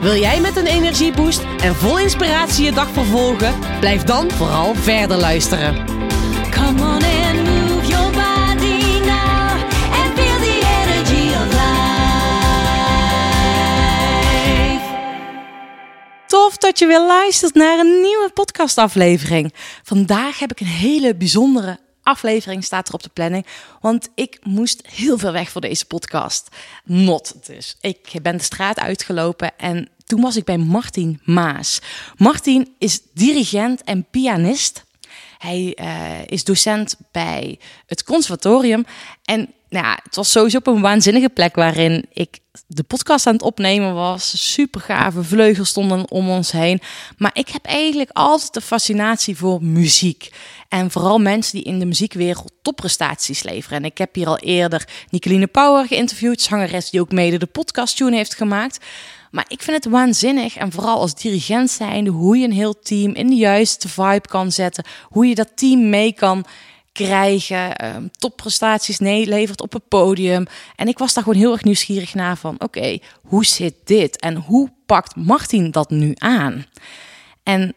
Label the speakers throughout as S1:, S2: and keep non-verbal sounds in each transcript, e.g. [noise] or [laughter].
S1: Wil jij met een energieboost en vol inspiratie je dag vervolgen? Blijf dan vooral verder luisteren.
S2: Come on and move your body now and feel the energy of life.
S3: Tof dat je weer luistert naar een nieuwe podcastaflevering. Vandaag heb ik een hele bijzondere aflevering staat er op de planning, want ik moest heel veel weg voor deze podcast. Not dus. Ik ben de straat uitgelopen en toen was ik bij Martin Maas. Martin is dirigent en pianist. Hij eh, is docent bij het conservatorium. En nou ja, het was sowieso op een waanzinnige plek waarin ik de podcast aan het opnemen was. Super gave vleugels stonden om ons heen. Maar ik heb eigenlijk altijd de fascinatie voor muziek. En vooral mensen die in de muziekwereld topprestaties leveren. En ik heb hier al eerder Nicoline Power geïnterviewd, zangeres die ook mede de podcast tune heeft gemaakt. Maar ik vind het waanzinnig en vooral als dirigent zijnde hoe je een heel team in de juiste vibe kan zetten. Hoe je dat team mee kan krijgen, um, topprestaties levert op het podium. En ik was daar gewoon heel erg nieuwsgierig naar van, oké, hoe zit dit? En hoe pakt Martin dat nu aan? En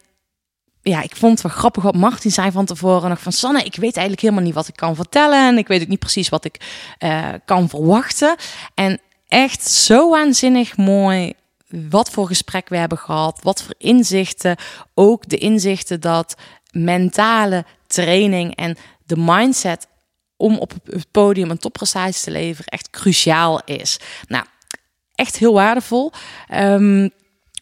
S3: ja, ik vond het wel grappig wat Martin zei van tevoren nog van Sanne, ik weet eigenlijk helemaal niet wat ik kan vertellen en ik weet ook niet precies wat ik uh, kan verwachten. En echt zo waanzinnig mooi wat voor gesprek we hebben gehad, wat voor inzichten, ook de inzichten dat mentale training en de mindset om op het podium een topprestatie te leveren echt cruciaal is. Nou, echt heel waardevol. Um,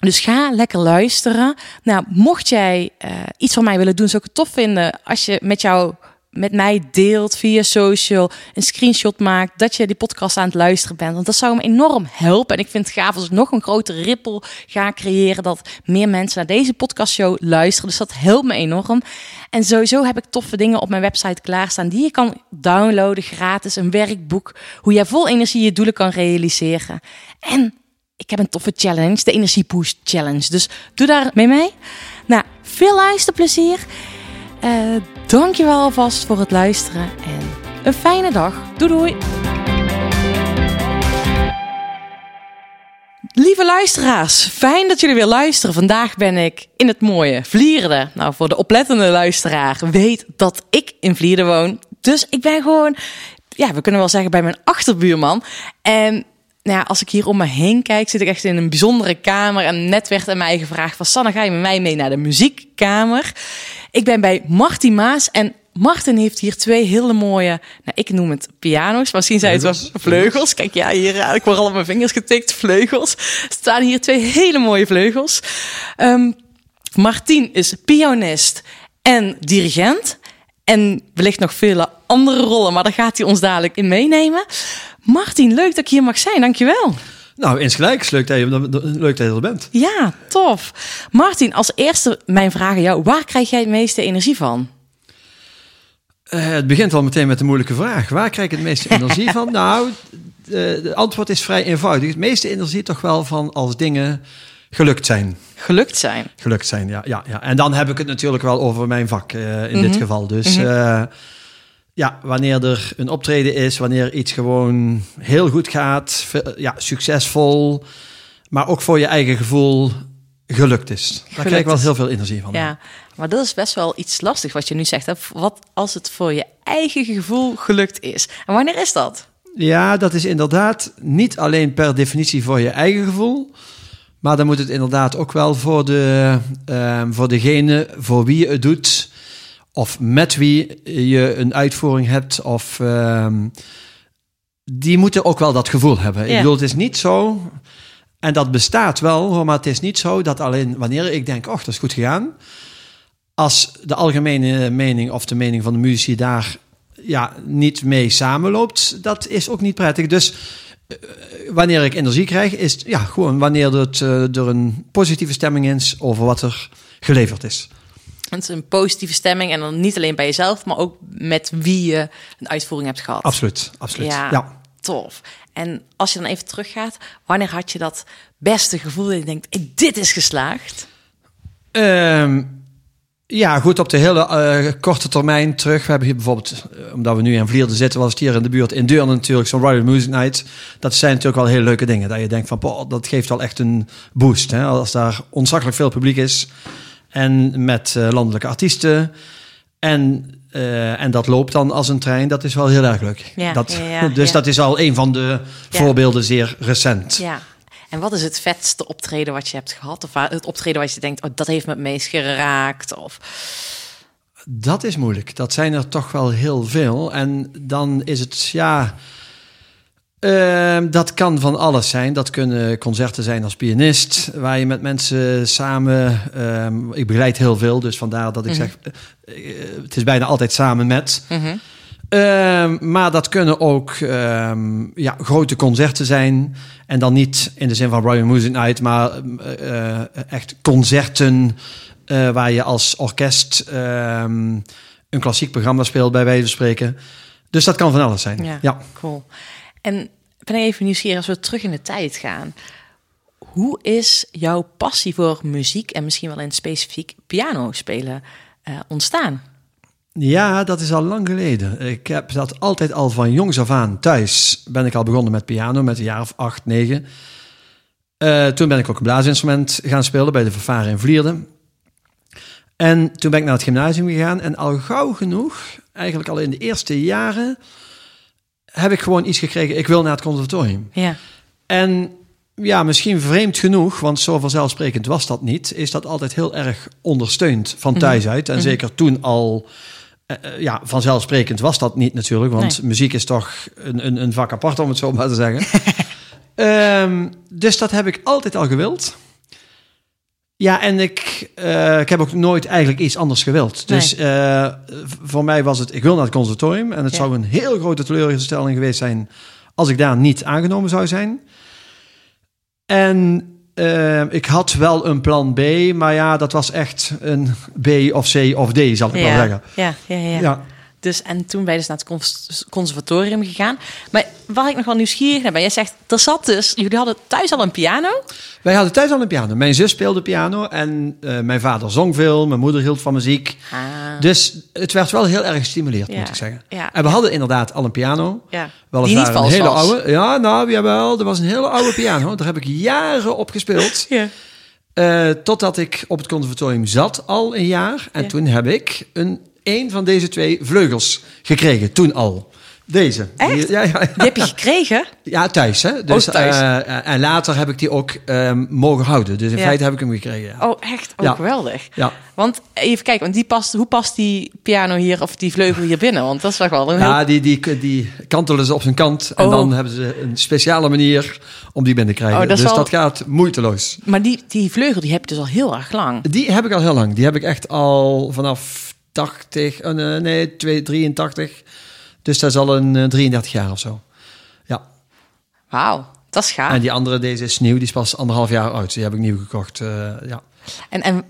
S3: dus ga lekker luisteren. Nou, mocht jij uh, iets van mij willen doen, zou ik het tof vinden als je met jou met mij deelt via social, een screenshot maakt dat je die podcast aan het luisteren bent. Want dat zou me enorm helpen. En ik vind het gaaf als ik nog een grotere rippel ga creëren, dat meer mensen naar deze podcastshow luisteren. Dus dat helpt me enorm. En sowieso heb ik toffe dingen op mijn website klaarstaan die je kan downloaden gratis. Een werkboek, hoe jij vol energie je doelen kan realiseren. En ik heb een toffe challenge, de Energie Boost Challenge. Dus doe daar mee mee. Nou, veel luisterplezier. Uh, dankjewel alvast voor het luisteren en een fijne dag. Doei doei. Lieve luisteraars, fijn dat jullie weer luisteren. Vandaag ben ik in het mooie Vlieren. Nou, voor de oplettende luisteraar weet dat ik in Vlieren woon. Dus ik ben gewoon, ja, we kunnen wel zeggen bij mijn achterbuurman. En nou ja, als ik hier om me heen kijk, zit ik echt in een bijzondere kamer. En net werd aan mij gevraagd van Sanne, ga je met mij mee naar de muziekkamer? Ik ben bij Martin Maas en Martin heeft hier twee hele mooie, nou, ik noem het piano's, misschien zijn het wel vleugels. Kijk, ja, hier, ik word al op mijn vingers getikt, vleugels. Er staan hier twee hele mooie vleugels. Um, Martin is pianist en dirigent. En wellicht nog vele andere rollen, maar daar gaat hij ons dadelijk in meenemen. Martin, leuk dat ik hier mag zijn. Dankjewel.
S4: Nou, insgelijks. Leuk dat je, leuk dat je er bent.
S3: Ja, tof. Martin, als eerste mijn vraag aan jou. Waar krijg jij het meeste energie van?
S4: Uh, het begint al meteen met de moeilijke vraag. Waar krijg ik het meeste energie [laughs] van? Nou, het antwoord is vrij eenvoudig. Het meeste energie toch wel van als dingen gelukt zijn.
S3: Gelukt zijn?
S4: Gelukt zijn, ja. ja, ja. En dan heb ik het natuurlijk wel over mijn vak uh, in mm -hmm. dit geval. Dus... Mm -hmm. uh, ja, wanneer er een optreden is, wanneer iets gewoon heel goed gaat, ja, succesvol, maar ook voor je eigen gevoel gelukt is. Daar krijg ik wel heel veel energie van.
S3: Ja, maar dat is best wel iets lastig wat je nu zegt. Hè? Wat als het voor je eigen gevoel gelukt is? En wanneer is dat?
S4: Ja, dat is inderdaad niet alleen per definitie voor je eigen gevoel. Maar dan moet het inderdaad ook wel voor, de, uh, voor degene voor wie je het doet of met wie je een uitvoering hebt, of uh, die moeten ook wel dat gevoel hebben. Ja. Ik bedoel, het is niet zo, en dat bestaat wel, maar het is niet zo dat alleen wanneer ik denk, oh, dat is goed gegaan, als de algemene mening of de mening van de muzici daar ja, niet mee samenloopt, dat is ook niet prettig. Dus wanneer ik energie krijg, is ja, gewoon wanneer het, eh, er een positieve stemming is over wat er geleverd is.
S3: Het is een positieve stemming en dan niet alleen bij jezelf, maar ook met wie je een uitvoering hebt gehad.
S4: Absoluut, absoluut.
S3: Ja,
S4: Ja.
S3: tof. En als je dan even teruggaat, wanneer had je dat beste gevoel dat je denkt, "Eh, dit is geslaagd?
S4: Ehm, ja, goed, op de hele eh, korte termijn terug. We hebben hier bijvoorbeeld, eh, omdat we nu in Vlierde zitten, was het hier in de buurt in Deurne natuurlijk zo'n Royal Music Night. Dat zijn natuurlijk wel hele leuke dingen. Dat je denkt van, boah, dat geeft wel echt een boost. Hè? Als daar ontzaglijk veel publiek is. En met eh, landelijke artiesten. En, eh, en dat loopt dan als een trein. Dat is wel heel erg leuk.
S3: Ja,
S4: dat,
S3: ja, ja, [laughs]
S4: dus dat is al een van de voorbeelden zeer recent.
S3: Ja. En wat is het vetste optreden wat je hebt gehad? Of waar- het optreden wat je denkt, oh, dat heeft me het meest geraakt? Of
S4: Dat is moeilijk. Dat zijn er toch wel heel veel. En dan is het, ja. Ehm, dat kan van alles zijn. Dat kunnen concerten zijn als pianist, waar je met mensen samen. ehm, ik begeleid heel veel, dus vandaar dat ik zeg. eh, het is bijna altijd samen met. Ehm, maar dat kunnen ook ja, grote concerten zijn. En dan niet in de zin van Royal Music Night, maar eh, echt concerten eh, waar je als orkest een klassiek programma speelt, bij wijze van spreken. Dus dat kan van alles zijn.
S3: Ja,
S4: Ja.
S3: cool. En ben even nieuwsgierig als we terug in de tijd gaan. Hoe is jouw passie voor muziek en misschien wel in specifiek piano spelen eh, ontstaan?
S4: Ja, dat is al lang geleden. Ik heb dat altijd al van jongs af aan thuis. Ben ik al begonnen met piano, met een jaar of acht, negen. Eh, toen ben ik ook een blaasinstrument gaan spelen bij de Vervaren in Vlierden. En toen ben ik naar het gymnasium gegaan. En al gauw genoeg, eigenlijk al in de eerste jaren, heb ik gewoon iets gekregen. Ik wil naar het conservatorium.
S3: Ja,
S4: En ja, misschien vreemd genoeg, want zo vanzelfsprekend was dat niet, is dat altijd heel erg ondersteund van thuis uit. En zeker toen al, eh, eh, ja, vanzelfsprekend was dat niet natuurlijk, want
S3: Nee.
S4: muziek is toch een, een, een vak apart, om het zo maar te zeggen. [laughs] Ehm, dus dat heb ik altijd al gewild. Ja, en ik, eh, ik heb ook nooit eigenlijk iets anders gewild.
S3: Nee.
S4: Dus eh, voor mij was het, ik wil naar het conservatorium. En het
S3: Ja.
S4: zou een heel grote teleurstelling geweest zijn als ik daar niet aangenomen zou zijn. En eh, ik had wel een plan B, maar ja, dat was echt een B of C of D, zal ik wel
S3: ja,
S4: zeggen.
S3: ja, ja, ja.
S4: Ja.
S3: Dus, en toen ben je dus naar het cons- conservatorium gegaan. Maar waar ik nog wel nieuwsgierig naar ben, jij zegt, er zat dus, jullie hadden thuis al een piano?
S4: Wij hadden thuis al een piano. Mijn zus speelde piano en eh, mijn vader zong veel. Mijn moeder hield van muziek.
S3: Ah,
S4: Dus het werd wel heel erg gestimuleerd,
S3: Ja,
S4: moet ik zeggen.
S3: ja.
S4: En we hadden inderdaad al een piano.
S3: ja. Die niet
S4: een hele
S3: was.
S4: oude. Ja, nou, jawel. Er was een hele oude piano. Daar heb ik jaren op gespeeld. [laughs]
S3: Ja.
S4: Eh, totdat ik op het conservatorium zat, al een jaar. En
S3: Ja.
S4: toen heb ik een, een van deze twee vleugels gekregen. Toen al. Deze.
S3: Echt?
S4: Die- ja, ja, ja.
S3: Die heb je gekregen? [laughs]
S4: Ja, thuis. Hè? Dus,
S3: Oh, thuis.
S4: eh, eh, en later heb ik die ook ehm, mogen houden. Dus in feite heb ik hem gekregen. Ja.
S3: Oh, echt? Oh,
S4: Ja.
S3: geweldig.
S4: Ja.
S3: Want even kijken, want die past, hoe past die piano hier of die vleugel hier binnen? Want dat is toch wel een heel...
S4: Ja, die, die, die kantelen ze op zijn kant. En
S3: Oh.
S4: dan hebben ze een speciale manier om die binnen te krijgen.
S3: Oh, dat
S4: dus
S3: wel-
S4: dat gaat moeiteloos.
S3: Maar die, die vleugel die heb je dus al heel erg lang.
S4: Die heb ik al heel lang. Die heb ik echt al vanaf 80, eh, nee, nee, 2, 83. Dus dat is al een eh, 33 jaar of zo. Ja.
S3: Wauw, dat is gaaf.
S4: En die andere, deze is nieuw. Die is pas anderhalf jaar oud. Die heb ik nieuw gekocht. eh, ja.
S3: En, en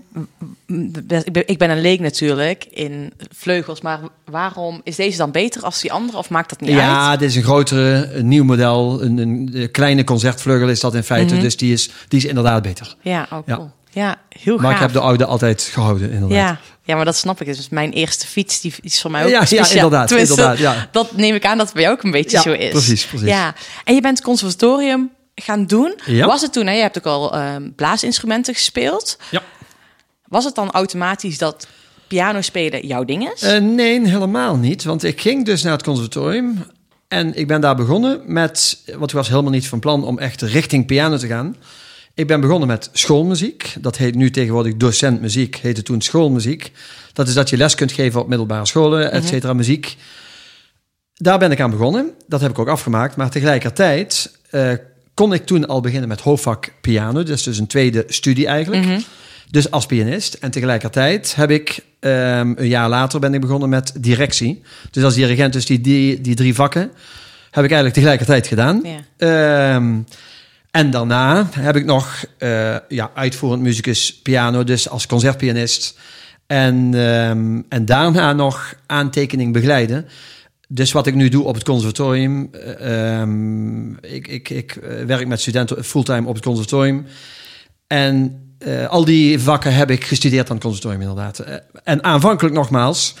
S3: ik ben, een leek natuurlijk in vleugels, maar waarom is deze dan beter als die andere? Of maakt dat niet
S4: Ja,
S3: uit?
S4: dit is een grotere, een nieuw model. Een, een, kleine concertvleugel is dat in feite.
S3: Mhm.
S4: Dus die is, die is inderdaad beter.
S3: Ja, oh,
S4: Ja.
S3: cool. Ja, heel
S4: Maar
S3: gaaf.
S4: ik heb de oude altijd gehouden, inderdaad.
S3: ja. ja, maar dat snap ik. Dus mijn eerste fiets die is voor mij ook
S4: Ja, ja,
S3: speciaal.
S4: inderdaad,
S3: Tenminste,
S4: inderdaad, ja.
S3: Dat neem ik aan dat het bij jou ook een beetje
S4: Ja,
S3: zo is.
S4: precies, precies.
S3: Ja, en je bent het conservatorium gaan doen.
S4: Ja.
S3: Was het toen, hè, je hebt ook al ehm, blaasinstrumenten gespeeld.
S4: Ja.
S3: Was het dan automatisch dat piano spelen jouw ding is?
S4: Eh, nee, helemaal niet. Want ik ging dus naar het conservatorium. En ik ben daar begonnen met... Want ik was helemaal niet van plan om echt richting piano te gaan. Ik ben begonnen met schoolmuziek. Dat heet nu tegenwoordig docent muziek. Heette toen schoolmuziek. Dat is dat je les kunt geven op middelbare scholen, et cetera, muziek. Daar ben ik aan begonnen. Dat heb ik ook afgemaakt. Maar tegelijkertijd eh, kon ik toen al beginnen met hoofdvak piano. Dat is dus een tweede studie eigenlijk. Dus als pianist. En tegelijkertijd heb ik ehm, een jaar later ben ik begonnen met directie. Dus als dirigent, dus die, die, die drie vakken. Heb ik eigenlijk tegelijkertijd gedaan.
S3: Ja.
S4: Ehm, en daarna heb ik nog eh, ja, uitvoerend muzikus piano, dus als concertpianist. En, ehm, en daarna nog aantekening begeleiden. Dus wat ik nu doe op het conservatorium. eh, ehm, ik ik, ik eh, werk met studenten fulltime op het conservatorium. En al die vakken heb ik gestudeerd aan het conservatorium inderdaad. En aanvankelijk nogmaals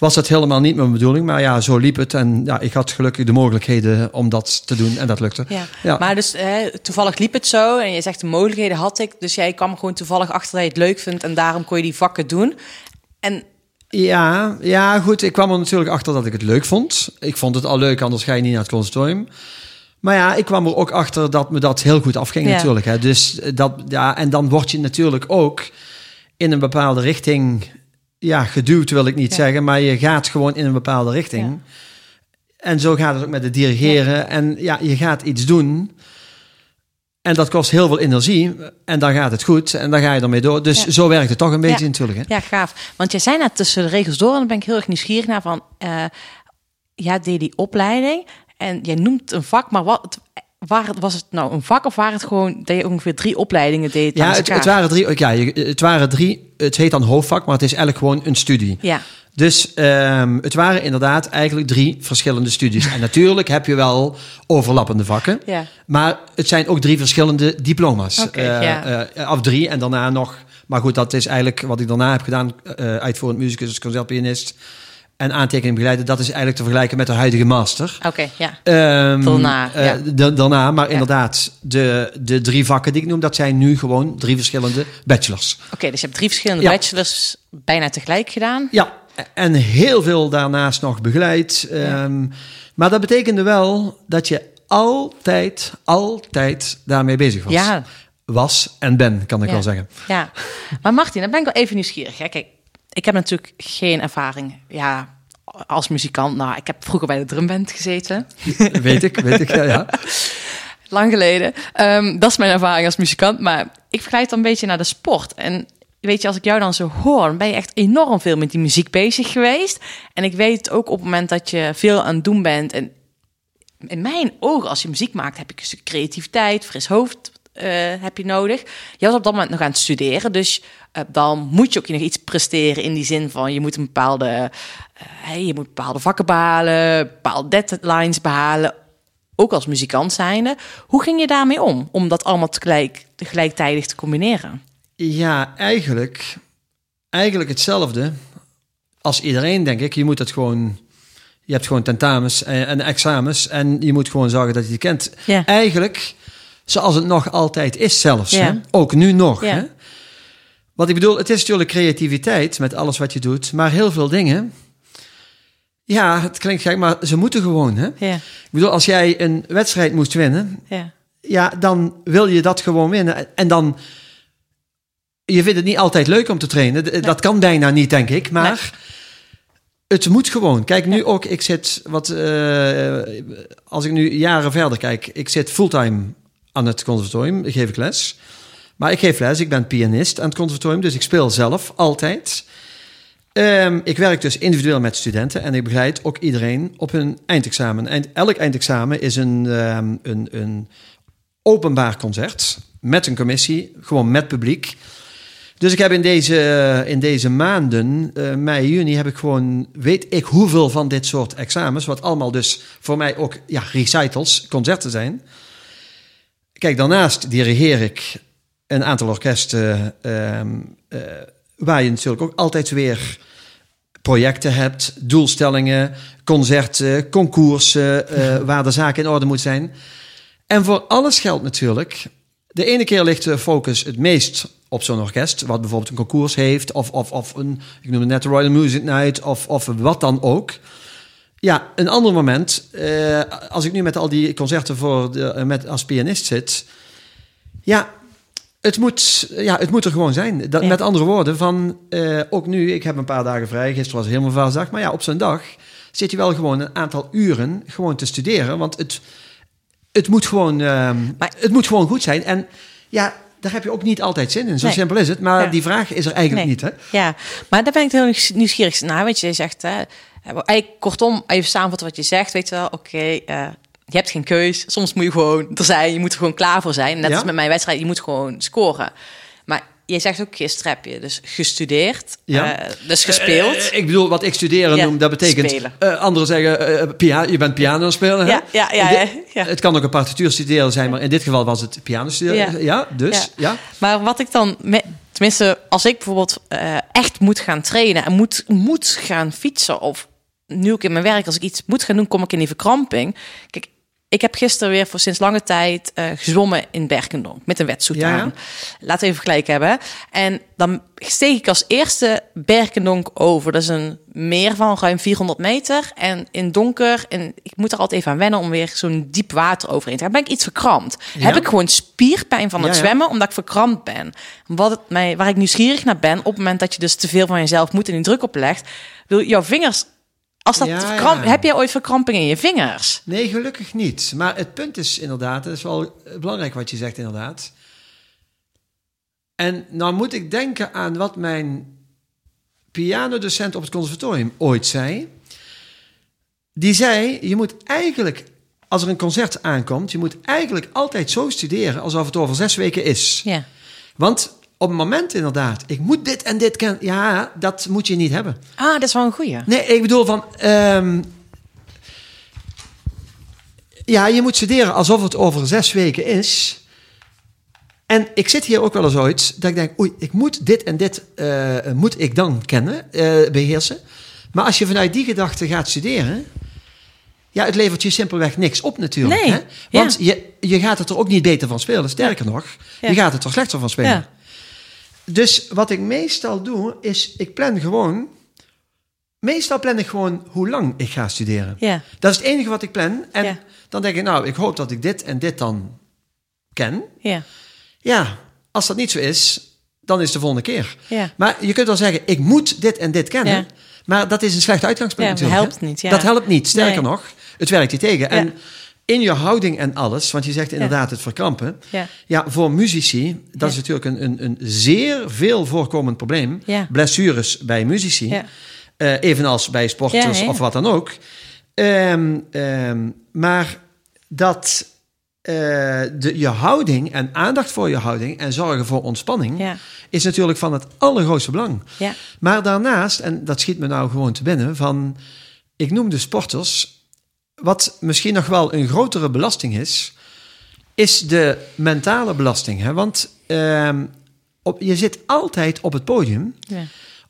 S4: was dat helemaal niet mijn bedoeling. Maar ja, zo liep het. En ja, ik had gelukkig de mogelijkheden om dat te doen. En dat lukte.
S3: Ja.
S4: Ja.
S3: Maar dus eh, toevallig liep het zo en je zegt de mogelijkheden had ik. Dus jij kwam gewoon toevallig achter dat je het leuk vindt en daarom kon je die vakken doen. En
S4: Ja, ja, goed. Ik kwam er natuurlijk achter dat ik het leuk vond. Ik vond het al leuk, anders ga je niet naar het conservatorium. Maar ja, ik kwam er ook achter dat me dat heel goed afging
S3: Ja.
S4: natuurlijk. Hè. Dus dat, ja, en dan word je natuurlijk ook in een bepaalde richting ja, geduwd, wil ik niet
S3: Ja.
S4: zeggen. Maar je gaat gewoon in een bepaalde richting.
S3: Ja.
S4: En zo gaat het ook met het dirigeren. En ja, je gaat iets doen. En dat kost heel veel energie. En dan gaat het goed. En dan ga je ermee door. Dus zo werkt het toch een beetje natuurlijk. Hè?
S3: ja, gaaf. Want jij zei net tussen de regels door en daar ben ik heel erg nieuwsgierig naar van... eh ja, deed die opleiding en jij noemt een vak, maar wat... Waar, het- was het nou een vak of waren het gewoon dat je ongeveer drie opleidingen deed?
S4: Ja, het, waren drie. Ja, het waren drie. Het heet dan hoofdvak, maar het is eigenlijk gewoon een studie.
S3: Ja,
S4: Dus ehm, het waren inderdaad eigenlijk drie verschillende studies. En natuurlijk heb je wel overlappende vakken.
S3: ja.
S4: Maar het zijn ook drie verschillende diploma's.
S3: Oké,
S4: Eh,
S3: ja.
S4: eh, of drie en daarna nog. Maar goed, dat is eigenlijk wat ik daarna heb gedaan. eh uitvoerend muzikus, concertpianist. En aantekening begeleiden. Dat is eigenlijk te vergelijken met de huidige master.
S3: Oké, ja.
S4: Ehm,
S3: Daarna,
S4: eh,
S3: ja.
S4: da- daarna, maar
S3: Ja.
S4: inderdaad, de, de drie vakken die ik noem, dat zijn nu gewoon drie verschillende bachelors.
S3: Oké, dus je hebt drie verschillende
S4: Ja.
S3: bachelors bijna tegelijk gedaan.
S4: Ja, en heel veel daarnaast nog begeleid. Ehm, Maar dat betekende wel dat je altijd, altijd daarmee bezig was.
S3: Ja,
S4: Was en ben, kan ik wel zeggen.
S3: ja. Maar Martin, dan ben ik wel even nieuwsgierig. Hè? Kijk, ik heb natuurlijk geen ervaring ja, als muzikant. Nou, ik heb vroeger bij de drumband gezeten. [laughs]
S4: weet ik, weet ik, ja. ja. [laughs]
S3: Lang geleden. Ehm, dat is mijn ervaring als muzikant. Maar ik vergelijk dan een beetje naar de sport. En weet je, als ik jou dan zo hoor, dan ben je echt enorm veel met die muziek bezig geweest. En ik weet ook op het moment dat je veel aan het doen bent. En in mijn ogen, als je muziek maakt, heb je een stuk creativiteit, fris hoofd heb je nodig. Je was op dat moment nog aan het studeren, dus eh, dan moet je ook nog iets presteren in die zin van je moet een bepaalde, eh, hey, je moet bepaalde vakken behalen, bepaalde deadlines behalen. Ook als muzikant zijnde. Hoe ging je daarmee om? Om dat allemaal tegelijk, tegelijkertijd te combineren?
S4: Ja, eigenlijk, eigenlijk hetzelfde als iedereen, denk ik. Je moet het gewoon... Je hebt gewoon tentamens en, en examens en je moet gewoon zorgen dat je het kent.
S3: Ja.
S4: Eigenlijk zoals het nog altijd is zelfs.
S3: Ja.
S4: Hè? Ook nu nog.
S3: Ja.
S4: Hè? Wat ik bedoel, het is natuurlijk creativiteit met alles wat je doet. Maar heel veel dingen... Ja, het klinkt gek, maar ze moeten gewoon. Hè?
S3: Ja,
S4: Ik bedoel, als jij een wedstrijd moest winnen...
S3: ja,
S4: Ja, dan wil je dat gewoon winnen. En dan... Je vindt het niet altijd leuk om te trainen. Dat kan bijna niet, denk ik. Maar...
S3: Nee.
S4: Het moet gewoon. Kijk, nu ook, ik zit wat, eh, als ik nu jaren verder kijk, ik zit fulltime aan het conservatorium, geef ik les. Maar ik geef les, ik ben pianist aan het conservatorium, dus ik speel zelf altijd. Ehm, ik werk dus individueel met studenten en ik begeleid ook iedereen op hun eindexamen. Eind, elk eindexamen is een, ehm, een, een openbaar concert met een commissie, gewoon met publiek. Dus ik heb in deze, in deze maanden, eh, mei, juni, heb ik gewoon, weet ik hoeveel van dit soort examens, wat allemaal dus voor mij ook ja, recitals, concerten zijn. Kijk, daarnaast dirigeer ik een aantal orkesten, ehm, eh, waar je natuurlijk ook altijd weer projecten hebt, doelstellingen, concerten, concoursen, eh, waar de zaken in orde moet zijn. En voor alles geldt natuurlijk, de ene keer ligt de focus het meest op zo'n orkest, wat bijvoorbeeld een concours heeft, of, of, of een, ik noem het net de Royal Music Night, of, of wat dan ook. Ja, een ander moment, eh, als ik nu met al die concerten voor de, eh, met, als pianist zit, ja, het moet, ja, het moet er gewoon zijn. Dat,
S3: Ja.
S4: Met andere woorden, van eh, ook nu, ik heb een paar dagen vrij, gisteren was helemaal vaasdag, maar ja, op zo'n dag zit je wel gewoon een aantal uren gewoon te studeren, want het, het, moet, gewoon,
S3: Maar-
S4: het moet gewoon goed zijn. En ja, daar heb je ook niet altijd zin in. Zo
S3: Nee.
S4: simpel is het. Maar
S3: Ja.
S4: die vraag is er eigenlijk
S3: Nee.
S4: niet, hè?
S3: Ja, maar daar ben ik heel nieuws- nieuwsgierig naar. Weet je, je zegt, hè, eigenlijk kortom, even samenvatten wat je zegt. Weet je wel, oké, eh, je hebt geen keus. Soms moet je gewoon er zijn. Je moet er gewoon klaar voor zijn. Net
S4: Ja.
S3: als met mijn wedstrijd, je moet gewoon scoren. Je zegt ook, gisteren heb je dus gestudeerd.
S4: Ja.
S3: eh, dus gespeeld.
S4: Eh, ik bedoel, wat ik studeren
S3: Ja,
S4: noem, dat betekent... eh, anderen zeggen, eh, pia je bent piano spelen. hè?
S3: Ja, ja, ja, ja, ja.
S4: Het kan ook een partituur studeren zijn, maar in dit geval was het piano studeren.
S3: Ja.
S4: Dus, ja.
S3: Maar wat ik dan, tenminste, als ik bijvoorbeeld eh, echt moet gaan trainen en moet, moet gaan fietsen, of nu ook in mijn werk, als ik iets moet gaan doen, kom ik in die verkramping. Kijk, ik heb gisteren weer voor sinds lange tijd eh, gezwommen in Berkendonk met een wetsuit
S4: Ja,
S3: aan. Laten we even vergelijken hebben. En dan steeg ik als eerste Berkendonk over. Dat is een meer van ruim 400 meter. En in donker, en ik moet er altijd even aan wennen om weer zo'n diep water overheen te gaan. Ben ik iets verkrampt.
S4: Ja.
S3: Heb ik gewoon spierpijn van het
S4: ja.
S3: zwemmen, omdat ik verkrampt ben. Wat het mij, waar ik nieuwsgierig naar ben, op het moment dat je dus te veel van jezelf moet en die druk oplegt, wil jouw vingers. Als dat
S4: Ja,
S3: verkramp-
S4: ja.
S3: Heb jij ooit verkramping in je vingers?
S4: Nee, gelukkig niet. Maar het punt is inderdaad, het is wel belangrijk wat je zegt inderdaad. En nou moet ik denken aan wat mijn pianodocent op het conservatorium ooit zei. Die zei, je moet eigenlijk, als er een concert aankomt, je moet eigenlijk altijd zo studeren alsof het over zes weken is.
S3: Ja.
S4: Want op het moment inderdaad, ik moet dit en dit kennen, ja, dat moet je niet hebben.
S3: Ah, dat is wel een goeie.
S4: Nee, ik bedoel van. ehm, ja, je moet studeren alsof het over zes weken is. En ik zit hier ook wel eens ooit dat ik denk, oei, ik moet dit en dit eh, moet ik dan kennen, eh, beheersen. Maar als je vanuit die gedachte gaat studeren, ja, het levert je simpelweg niks op natuurlijk.
S3: Nee,
S4: Hè? Want je, je gaat het er ook niet beter van spelen. Sterker nog,
S3: Ja.
S4: je gaat het er slechter van spelen. Dus wat ik meestal doe, is ik plan gewoon. Meestal plan ik gewoon hoe lang ik ga studeren.
S3: Ja.
S4: Dat is het enige wat ik plan. En
S3: Ja.
S4: dan denk ik, nou, ik hoop dat ik dit en dit dan ken.
S3: Ja.
S4: Ja, als dat niet zo is, dan is het de volgende keer.
S3: Ja.
S4: Maar je kunt wel zeggen, ik moet dit en dit kennen.
S3: Ja.
S4: Maar dat is een slecht uitgangspunt
S3: Ja, dat helpt niet, ja.
S4: Dat helpt niet. Sterker
S3: Nee.
S4: nog, het werkt je tegen. En in je houding en alles, want je zegt inderdaad het verkrampen.
S3: Ja.
S4: Ja, voor muzici, dat is natuurlijk een, een, een zeer veel voorkomend probleem.
S3: Ja.
S4: Blessures bij muzici.
S3: Ja.
S4: Eh, evenals bij sporters of wat dan ook. Ehm, ehm, maar dat eh, de, je houding en aandacht voor je houding en zorgen voor ontspanning is natuurlijk van het allergrootste belang.
S3: Ja.
S4: Maar daarnaast, en dat schiet me nou gewoon te binnen, van ik noem de sporters, wat misschien nog wel een grotere belasting is, is de mentale belasting. Hè? Want ehm, op, je zit altijd op het podium.
S3: Ja.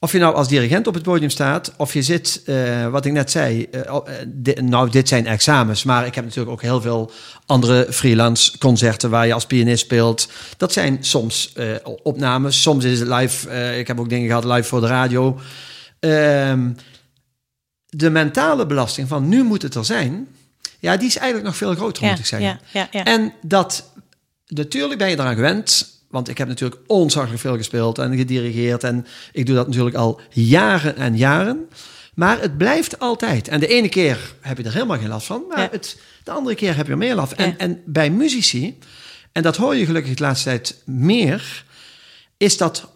S4: Of je nou als dirigent op het podium staat, of je zit, eh, wat ik net zei, eh, oh, eh, di- nou, dit zijn examens, maar ik heb natuurlijk ook heel veel andere freelance concerten waar je als pianist speelt. Dat zijn soms opnames, soms is het live. ik heb ook dingen gehad live voor de radio. De mentale belasting van nu moet het er zijn, ja, die is eigenlijk nog veel groter,
S3: Ja.
S4: moet ik zeggen.
S3: Ja. Ja. Ja.
S4: En dat, natuurlijk ben je eraan gewend. Want ik heb natuurlijk ontzaglijk veel gespeeld en gedirigeerd. En ik doe dat natuurlijk al jaren en jaren. Maar het blijft altijd. En de ene keer heb je er helemaal geen last van. Maar het, de andere keer heb je er meer last. En, en bij muzici, en dat hoor je gelukkig de laatste tijd meer... is dat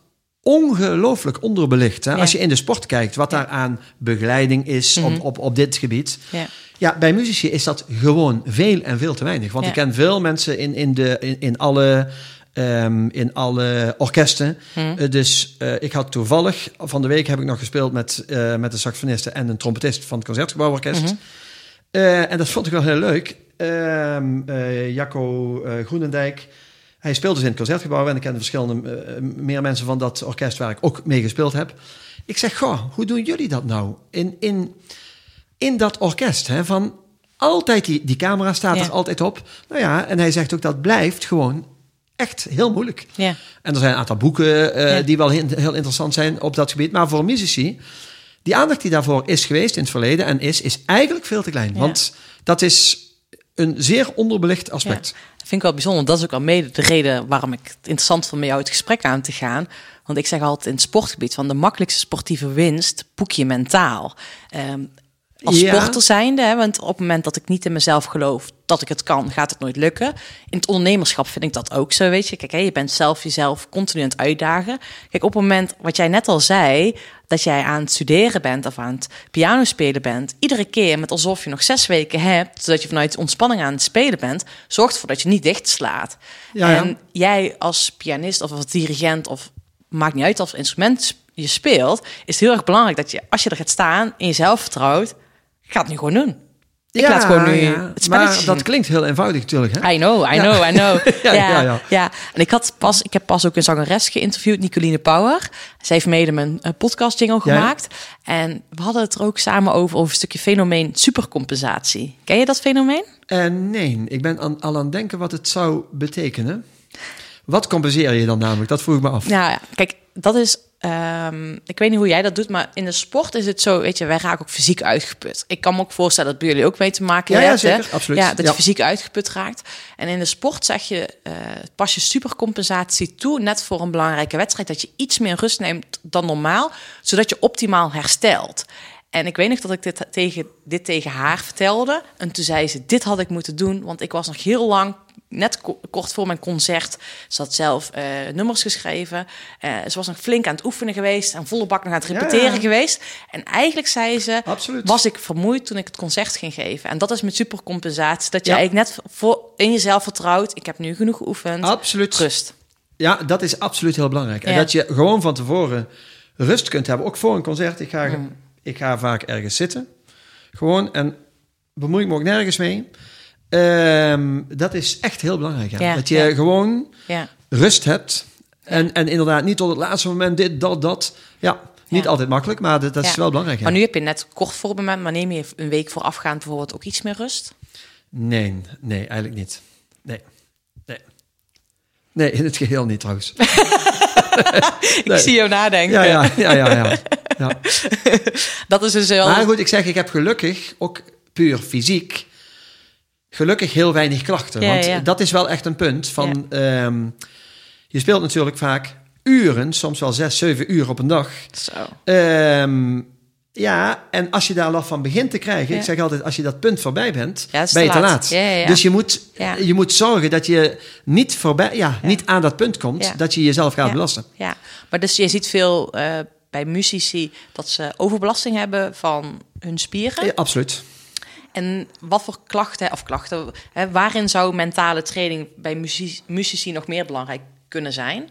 S4: ongelooflijk onderbelicht. Hè?
S3: Ja.
S4: Als je in de sport kijkt, wat daar aan begeleiding is op, op, op dit gebied.
S3: Ja.
S4: Ja, bij muzici is dat gewoon veel en veel te weinig. Want
S3: Ja.
S4: ik ken veel mensen in, in, de, in, in, alle, ehm, in alle orkesten.
S3: Hm.
S4: Eh, dus eh, ik had toevallig, van de week heb ik nog gespeeld met, eh, met een saxofoniste en een trompetist van het Concertgebouworkest.
S3: Mhm.
S4: En dat vond ik wel heel leuk. Ehm eh, Jacco Groenendijk. Hij speelde dus in het Concertgebouw en ik ken verschillende eh, meer mensen van dat orkest waar ik ook mee gespeeld heb. Ik zeg, goh, hoe doen jullie dat nou? In, in, in dat orkest, hè, van altijd die, die camera staat
S3: Ja.
S4: er altijd op. Nou ja, en hij zegt ook dat blijft gewoon echt heel moeilijk.
S3: Ja.
S4: En er zijn een aantal boeken eh,
S3: Ja.
S4: die wel heel, heel interessant zijn op dat gebied. Maar voor muzici, die aandacht die daarvoor is geweest in het verleden en is, is eigenlijk veel te klein. Want dat is een zeer onderbelicht aspect.
S3: Ja, vind ik wel bijzonder. Dat is ook al mede de reden waarom ik het interessant vond met jou het gesprek aan te gaan. Want ik zeg altijd in het sportgebied van de makkelijkste sportieve winst boek je mentaal. Ehm, Als
S4: Ja.
S3: sporter zijnde, hè, want op het moment dat ik niet in mezelf geloof dat ik het kan, gaat het nooit lukken. In het ondernemerschap vind ik dat ook zo, weet je. Kijk, hè, je bent zelf jezelf continu aan het uitdagen. Kijk, op het moment, wat jij net al zei, dat jij aan het studeren bent of aan het piano spelen bent, iedere keer met alsof je nog zes weken hebt, zodat je vanuit ontspanning aan het spelen bent, zorgt ervoor dat je niet dicht slaat.
S4: Ja, ja.
S3: En jij als pianist of als dirigent of maakt niet uit of instrument je speelt, is het heel erg belangrijk dat je, als je er gaat staan, in jezelf vertrouwt, ik ga het nu gewoon doen. Ik
S4: Ja,
S3: laat gewoon nu
S4: ja.
S3: het
S4: Maar dat klinkt heel eenvoudig natuurlijk. Hè?
S3: I know, I
S4: Ja.
S3: know, I know. [laughs]
S4: Ja,
S3: ja,
S4: ja,
S3: ja,
S4: ja.
S3: En ik, had pas, ik heb pas ook een zangeres geïnterviewd, Nicoline Power. Zij heeft mede mijn uh, podcast jingle gemaakt. En we hadden het er ook samen over, over een stukje fenomeen supercompensatie. Ken je dat fenomeen?
S4: Eh, nee, ik ben aan, al aan het denken wat het zou betekenen. Wat compenseer je dan namelijk? Dat vroeg ik me af.
S3: Nou ja, kijk, dat is. ehm, ik weet niet hoe jij dat doet, maar in de sport is het zo, weet je, wij raken ook fysiek uitgeput. Ik kan me ook voorstellen dat bij jullie ook mee te maken
S4: Ja, ja,
S3: hè?
S4: zeker, absoluut.
S3: Ja, dat
S4: Ja.
S3: je fysiek uitgeput raakt. En in de sport zeg je, eh, pas je supercompensatie toe, net voor een belangrijke wedstrijd, dat je iets meer rust neemt dan normaal, zodat je optimaal herstelt. En ik weet nog dat ik dit tegen, dit tegen haar vertelde. En toen zei ze, dit had ik moeten doen, want ik was nog heel lang, net ko- kort voor mijn concert, ze had zelf eh, nummers geschreven. Eh, ze was nog flink aan het oefenen geweest en volle bak nog aan het repeteren
S4: ja.
S3: geweest. En eigenlijk zei ze,
S4: Absoluut.
S3: was ik vermoeid toen ik het concert ging geven. En dat is met supercompensatie, dat je
S4: Ja.
S3: eigenlijk net voor, in jezelf vertrouwt. Ik heb nu genoeg geoefend.
S4: Absoluut.
S3: Rust.
S4: Ja, dat is absoluut heel belangrijk. En dat je gewoon van tevoren rust kunt hebben. Ook voor een concert. Ik ga,
S3: Mm.
S4: Ik ga vaak ergens zitten. Gewoon. En bemoei ik me ook nergens mee. Ehm, dat is echt heel belangrijk. Ja.
S3: Ja,
S4: dat je
S3: ja.
S4: gewoon rust hebt. En, en inderdaad niet tot het laatste moment dit, dat, dat. Ja, niet altijd makkelijk, maar dat, dat is wel belangrijk.
S3: Maar nu heb je net kort voor het moment, maar neem je een week voorafgaand bijvoorbeeld ook iets meer rust?
S4: Nee, nee, eigenlijk niet. Nee. Nee. Nee, in het geheel niet trouwens. [laughs]
S3: Ik zie jou nadenken.
S4: Ja, ja, ja, ja. ja. Ja. [laughs]
S3: Dat is dus wel...
S4: Maar goed, ik zeg, ik heb gelukkig, ook puur fysiek, gelukkig heel weinig klachten.
S3: Ja,
S4: want
S3: ja.
S4: dat is wel echt een punt van... ehm, je speelt natuurlijk vaak uren, soms wel zes, zeven uur op een dag.
S3: Zo.
S4: Ehm, ja, en als je daar last van begint te krijgen... Ik zeg altijd, als je dat punt voorbij bent, ben je
S3: te laat.
S4: Dus je moet, je moet zorgen dat je niet, voorbij, ja, niet aan dat punt komt... Dat je jezelf gaat belasten.
S3: Ja, maar dus je ziet veel eh, bij muzici dat ze overbelasting hebben van hun spieren.
S4: Ja, absoluut.
S3: En wat voor klachten, of klachten, hè, waarin zou mentale training bij muzici, muzici nog meer belangrijk kunnen zijn?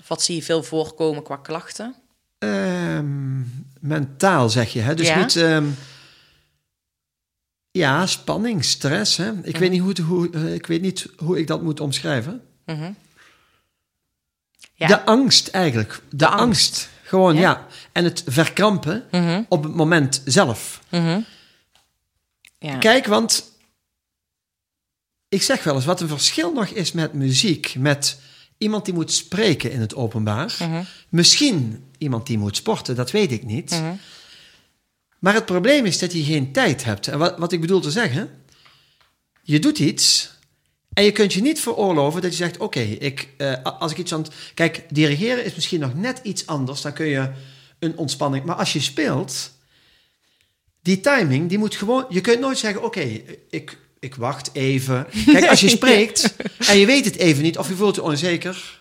S3: Of wat zie je veel voorkomen qua klachten?
S4: Ehm, mentaal zeg je, hè? Dus
S3: Ja.
S4: niet. ehm, ja, spanning, stress. Hè? Ik, weet niet hoe, het- hoe, eh, ik weet niet hoe ik dat moet omschrijven.
S3: Mhm. Ja.
S4: De angst eigenlijk. De,
S3: angst.
S4: angst. Gewoon,
S3: Ja.
S4: ja. En het verkrampen
S3: Mhm,
S4: op het moment zelf.
S3: mhm. Ja.
S4: Kijk, want ik zeg wel eens wat een verschil nog is met muziek, met iemand die moet spreken in het openbaar.
S3: Mhm,
S4: Misschien iemand die moet sporten, dat weet ik niet. Maar het probleem is dat je geen tijd hebt. En wat, wat ik bedoel te zeggen, je doet iets en je kunt je niet veroorloven dat je zegt: Oké, ik, eh, als ik iets aan het. Kijk, dirigeren is misschien nog net iets anders. Dan kun je een ontspanning. Maar als je speelt, die timing, die moet gewoon. Je kunt nooit zeggen: Oké, ik, ik wacht even. Kijk, als je [laughs] spreekt en je weet het even niet of je voelt je onzeker,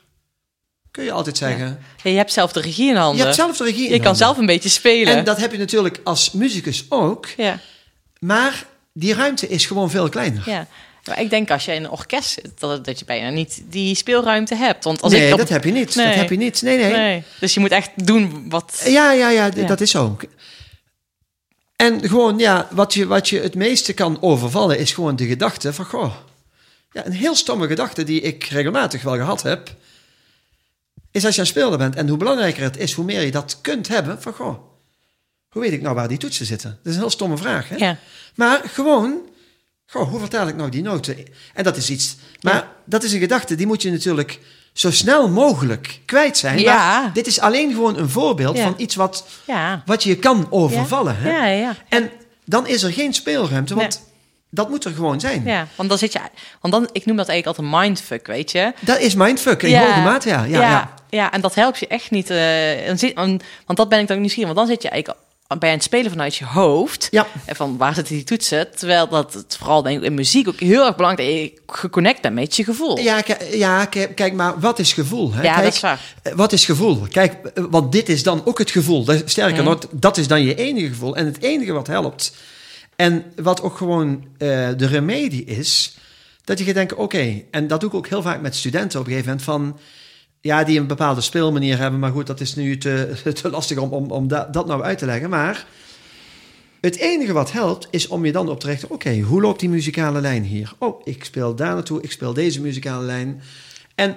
S4: kun je altijd zeggen:
S3: Ja, je hebt zelf de regie in handen.
S4: Je hebt zelf de regie. in
S3: Je kan zelf een beetje spelen.
S4: En dat heb je natuurlijk als muzikus ook.
S3: ja,
S4: Maar die ruimte is gewoon veel kleiner.
S3: ja. Maar ik denk als je in een orkest zit, dat, dat je bijna niet die speelruimte hebt. Want als
S4: nee,
S3: ik op-
S4: dat heb je niet.
S3: Nee.
S4: Dat heb je niet. Nee, nee.
S3: Nee. Dus je moet echt doen wat...
S4: Ja, ja, ja, dat is zo. En gewoon, ja, wat je, wat je het meeste kan overvallen is gewoon de gedachte van, goh, ja, een heel stomme gedachte die ik regelmatig wel gehad heb, is als je aan bent en hoe belangrijker het is, hoe meer je dat kunt hebben, van, goh, hoe weet ik nou waar die toetsen zitten? Dat is een heel stomme vraag, hè?
S3: Ja.
S4: Maar gewoon, goh, hoe vertaal ik nou die noten? En dat is iets, maar
S3: Ja.
S4: dat is een gedachte, die moet je natuurlijk zo snel mogelijk kwijt zijn.
S3: Ja.
S4: Maar dit is alleen gewoon een voorbeeld
S3: Ja.
S4: van iets wat,
S3: Ja.
S4: wat je kan overvallen. Hè?
S3: Ja, ja,
S4: En dan is er geen speelruimte, want
S3: Nee.
S4: dat moet er gewoon zijn.
S3: ja. Want dan zit je... Want dan, ik noem dat eigenlijk altijd mindfuck, weet je?
S4: Dat is mindfuck in hoge mate, ja. Ja, ja.
S3: ja, ja, en dat helpt je echt niet. dan zit, want want dat ben ik dan nieuwsgierig. Want dan zit je eigenlijk bij het spelen vanuit je hoofd.
S4: Ja.
S3: En van waar zitten die toetsen? Terwijl dat het vooral denk ik in muziek ook heel erg belangrijk is je geconnect bent met je gevoel.
S4: Ja, ja kijk, kijk, maar wat is gevoel? Hè?
S3: Ja,
S4: kijk,
S3: dat is waar.
S4: eh, Wat is gevoel? Kijk, eh, want dit is dan ook het gevoel. Sterker nog, dat is dan je enige gevoel. En het enige wat helpt, en wat ook gewoon eh, de remedie is, dat je gaat denken, oké, en dat doe ik ook heel vaak met studenten op een gegeven moment, van, ja, die een bepaalde speelmanier hebben, maar goed, dat is nu te, [laughs] te lastig om, om, om da- dat nou uit te leggen. Maar het enige wat helpt, is om je dan op te richten, oké, hoe loopt die muzikale lijn hier? Oh, ik speel daar naartoe, ik speel deze muzikale lijn. En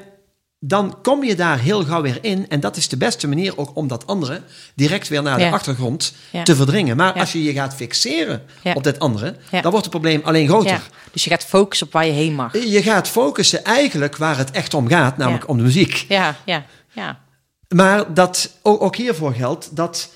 S4: dan kom je daar heel gauw weer in. En dat is de beste manier ook om dat andere direct weer naar de
S3: Ja.
S4: achtergrond
S3: Ja.
S4: te verdringen. Maar
S3: Ja.
S4: als je je gaat fixeren op dat andere, dan wordt het probleem alleen groter.
S3: Dus je gaat focussen op waar je heen mag.
S4: Je gaat focussen eigenlijk waar het echt om gaat, namelijk om de muziek.
S3: Ja, ja, ja.
S4: Maar dat, ook, ook hiervoor geldt dat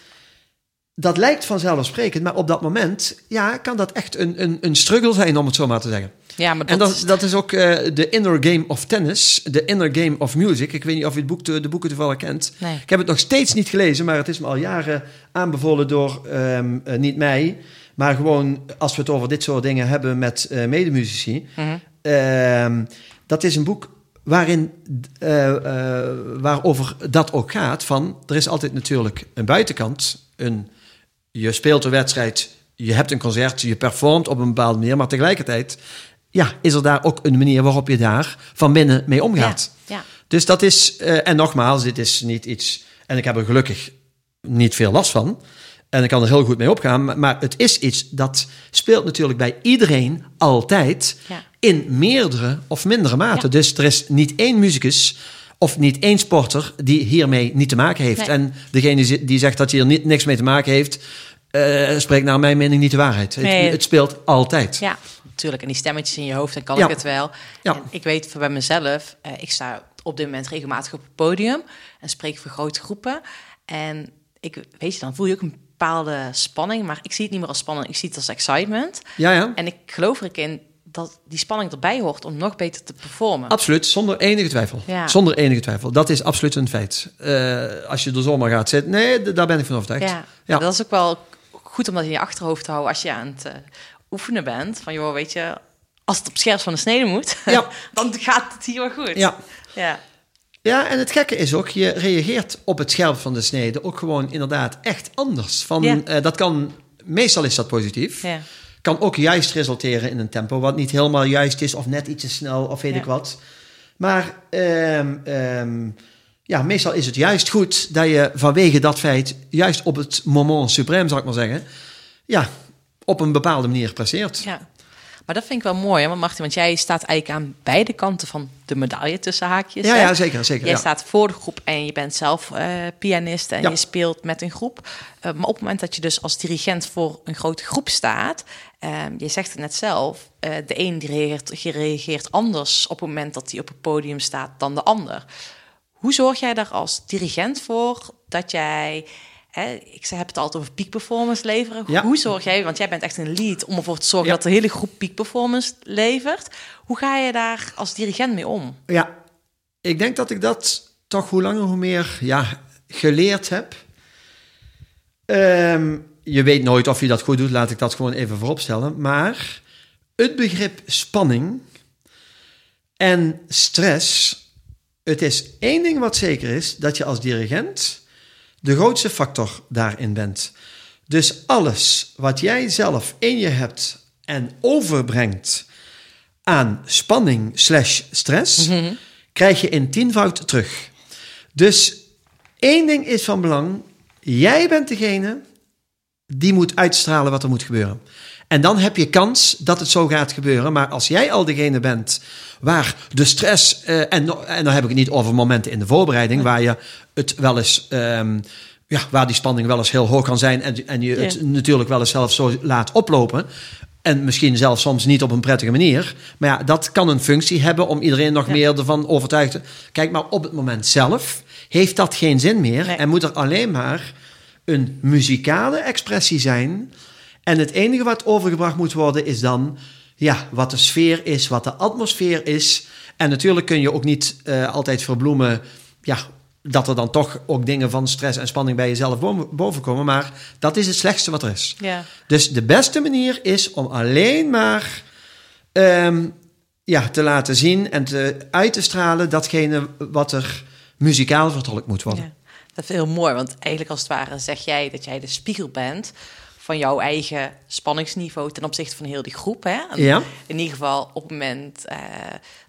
S4: dat lijkt vanzelfsprekend, maar op dat moment ja, kan dat echt een, een, een struggle zijn, om het zo maar te zeggen.
S3: Ja, maar
S4: En
S3: dat,
S4: dat, dat is ook eh, de inner game of tennis, de inner game of music. Ik weet niet of je het boek, de, de boeken toevallig kent.
S3: Nee.
S4: Ik heb het nog steeds niet gelezen, maar het is me al jaren aanbevolen door, ehm, eh, niet mij, maar gewoon als we het over dit soort dingen hebben met eh medemuzici.
S3: Mhm.
S4: Ehm, dat is een boek waarin, waarover dat ook gaat. Van, er is altijd natuurlijk een buitenkant. Een, je speelt een wedstrijd, je hebt een concert, je performt op een bepaalde manier. Maar tegelijkertijd ja, is er daar ook een manier waarop je daar van binnen mee omgaat.
S3: Ja, ja.
S4: Dus dat is, eh, en nogmaals, dit is niet iets, en ik heb er gelukkig niet veel last van. En ik kan er heel goed mee opgaan. Maar, het is iets dat speelt natuurlijk bij iedereen altijd
S3: Ja.
S4: in meerdere of mindere mate. Dus er is niet één muzikus of niet één sporter die hiermee niet te maken heeft.
S3: Nee.
S4: En degene die zegt dat hij er niet, niks mee te maken heeft, eh, spreekt naar mijn mening niet de waarheid.
S3: Nee.
S4: Het, het speelt altijd.
S3: Ja, natuurlijk. En die stemmetjes in je hoofd, dan kan
S4: Ja.
S3: ik het wel.
S4: Ja.
S3: En ik weet van bij mezelf, eh, ik sta op dit moment regelmatig op het podium en spreek voor grote groepen. En ik weet je, dan voel je ook een bepaalde spanning, maar ik zie het niet meer als spanning, ik zie het als excitement.
S4: Ja, ja.
S3: En ik geloof er ook in dat die spanning erbij hoort om nog beter te performen.
S4: Absoluut, zonder enige twijfel.
S3: Ja.
S4: Zonder enige twijfel. Dat is absoluut een feit. Eh, als je er zomaar gaat zitten, nee, daar ben ik van overtuigd.
S3: Ja,
S4: Ja.
S3: dat is ook wel goed om dat in je achterhoofd te houden als je aan het eh, oefenen bent. Van joh, weet je, als het op scherp van de snede moet, [laughs]
S4: Ja.
S3: dan gaat het hier wel goed.
S4: Ja.
S3: ja.
S4: ja, en het gekke is ook, je reageert op het scherp van de snede ook gewoon inderdaad echt anders. Van, eh, dat kan, meestal is dat positief.
S3: ja.
S4: Kan ook juist resulteren in een tempo wat niet helemaal juist is of net iets te snel of weet
S3: Ja.
S4: ik wat. Maar ehm, ehm, ja, meestal is het juist goed dat je vanwege dat feit, juist op het moment suprême zal ik maar zeggen, ja, op een bepaalde manier presteert.
S3: Ja, maar dat vind ik wel mooi, hè, want Martin, want jij staat eigenlijk aan beide kanten van de medaille tussen haakjes.
S4: Ja,
S3: hè?
S4: ja, zeker, zeker.
S3: Jij
S4: ja.
S3: staat voor de groep en je bent zelf eh, pianist en
S4: Ja.
S3: je speelt met een groep. Eh, maar op het moment dat je dus als dirigent voor een grote groep staat, eh, je zegt het net zelf, eh, de een die reageert, reageert anders op het moment dat hij op het podium staat dan de ander. Hoe zorg jij daar als dirigent voor dat jij, hè, ik heb het altijd over peak performance leveren.
S4: Ja.
S3: Hoe zorg jij, want jij bent echt een lead om ervoor te zorgen
S4: Ja.
S3: dat de hele groep peak performance levert. Hoe ga je daar als dirigent mee om?
S4: Ja, ik denk dat ik dat toch hoe langer hoe meer ja, geleerd heb. Ehm, je weet nooit of je dat goed doet, laat ik dat gewoon even vooropstellen. Maar het begrip spanning en stress, het is één ding wat zeker is, dat je als dirigent de grootste factor daarin bent. Dus alles wat jij zelf in je hebt en overbrengt aan spanning slash stress, krijg je in tienvoud terug. Dus één ding is van belang. Jij bent degene die moet uitstralen wat er moet gebeuren. En dan heb je kans dat het zo gaat gebeuren. Maar als jij al degene bent waar de stress... eh, en, en dan heb ik het niet over momenten in de voorbereiding... waar je het wel eens... ehm, ja, waar die spanning wel eens heel hoog kan zijn... en, en je het
S3: Ja.
S4: natuurlijk wel eens zelf zo laat oplopen... En misschien zelfs soms niet op een prettige manier. Maar ja, dat kan een functie hebben om iedereen nog
S3: Ja.
S4: meer ervan overtuigd te... Kijk, maar op het moment zelf heeft dat geen zin meer.
S3: Nee.
S4: En moet er alleen maar een muzikale expressie zijn. En het enige wat overgebracht moet worden is dan... Ja, wat de sfeer is, wat de atmosfeer is. En natuurlijk kun je ook niet eh, altijd verbloemen... Ja, dat er dan toch ook dingen van stress en spanning bij jezelf boven, komen. Maar dat is het slechtste wat er is.
S3: Ja.
S4: Dus de beste manier is om alleen maar ehm, ja, te laten zien en te, uit te stralen datgene wat er muzikaal vertolkt moet worden.
S3: Ja, dat is heel mooi, want eigenlijk als het ware zeg jij dat jij de spiegel bent van jouw eigen spanningsniveau ten opzichte van heel die groep. Hè?
S4: Ja.
S3: In ieder geval op het moment eh,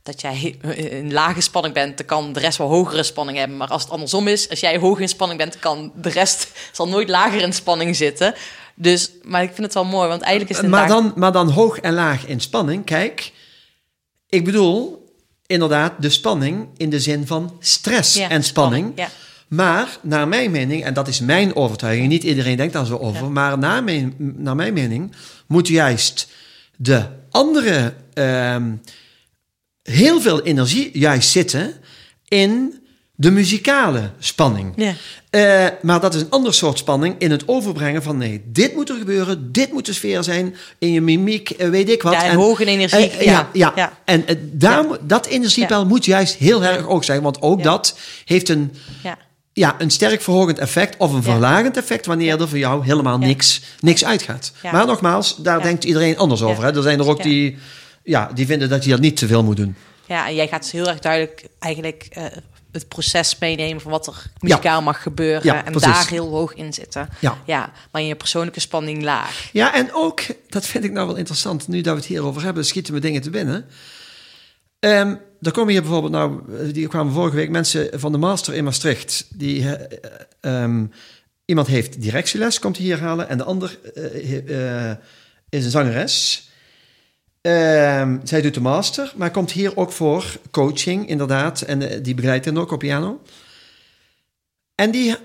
S3: dat jij in lage spanning bent, dan kan de rest wel hogere spanning hebben. Maar als het andersom is, als jij hoog in spanning bent, kan de rest zal nooit lager in spanning zitten. Dus, maar ik vind het wel mooi, want eigenlijk is het
S4: maar, dan, maar dan hoog en laag in spanning. Kijk, ik bedoel inderdaad de spanning in de zin van stress
S3: Ja,
S4: en spanning.
S3: Ja.
S4: Maar naar mijn mening, en dat is mijn overtuiging, niet iedereen denkt daar zo over, maar naar mijn, naar mijn mening moet juist de andere ehm, heel veel energie juist zitten in de muzikale spanning.
S3: Ja.
S4: Eh, maar dat is een ander soort spanning in het overbrengen van nee, dit moet er gebeuren, dit moet de sfeer zijn, in je mimiek, eh, weet ik wat.
S3: Ja, en hoge energie, ja,
S4: ja. En eh, daar, dat energiepeil moet juist heel erg hoog zijn, want ook dat heeft een,
S3: Ja.
S4: een sterk verhogend effect of een verlagend effect wanneer er voor jou helemaal niks, niks uitgaat. Maar nogmaals, daar denkt iedereen anders over. Hè? Er zijn er ook die, ja, die vinden dat je dat niet te veel moet doen.
S3: Ja, en jij gaat dus heel erg duidelijk eigenlijk eh, het proces meenemen van wat er muzikaal mag gebeuren.
S4: Ja,
S3: en
S4: precies.
S3: daar heel hoog in zitten.
S4: Ja.
S3: ja, maar in je persoonlijke spanning laag.
S4: Ja, en ook, dat vind ik nou wel interessant, nu dat we het hierover hebben, schieten me dingen te binnen. Ehm er komen hier bijvoorbeeld, nou, die kwamen vorige week mensen van de master in Maastricht. Die, eh, eh, ehm, iemand heeft directieles, komt hij hier halen, en de ander eh, eh, is een zangeres. Ehm, zij doet de master, maar komt hier ook voor coaching, inderdaad. En die begeleidt hen ook op piano. En die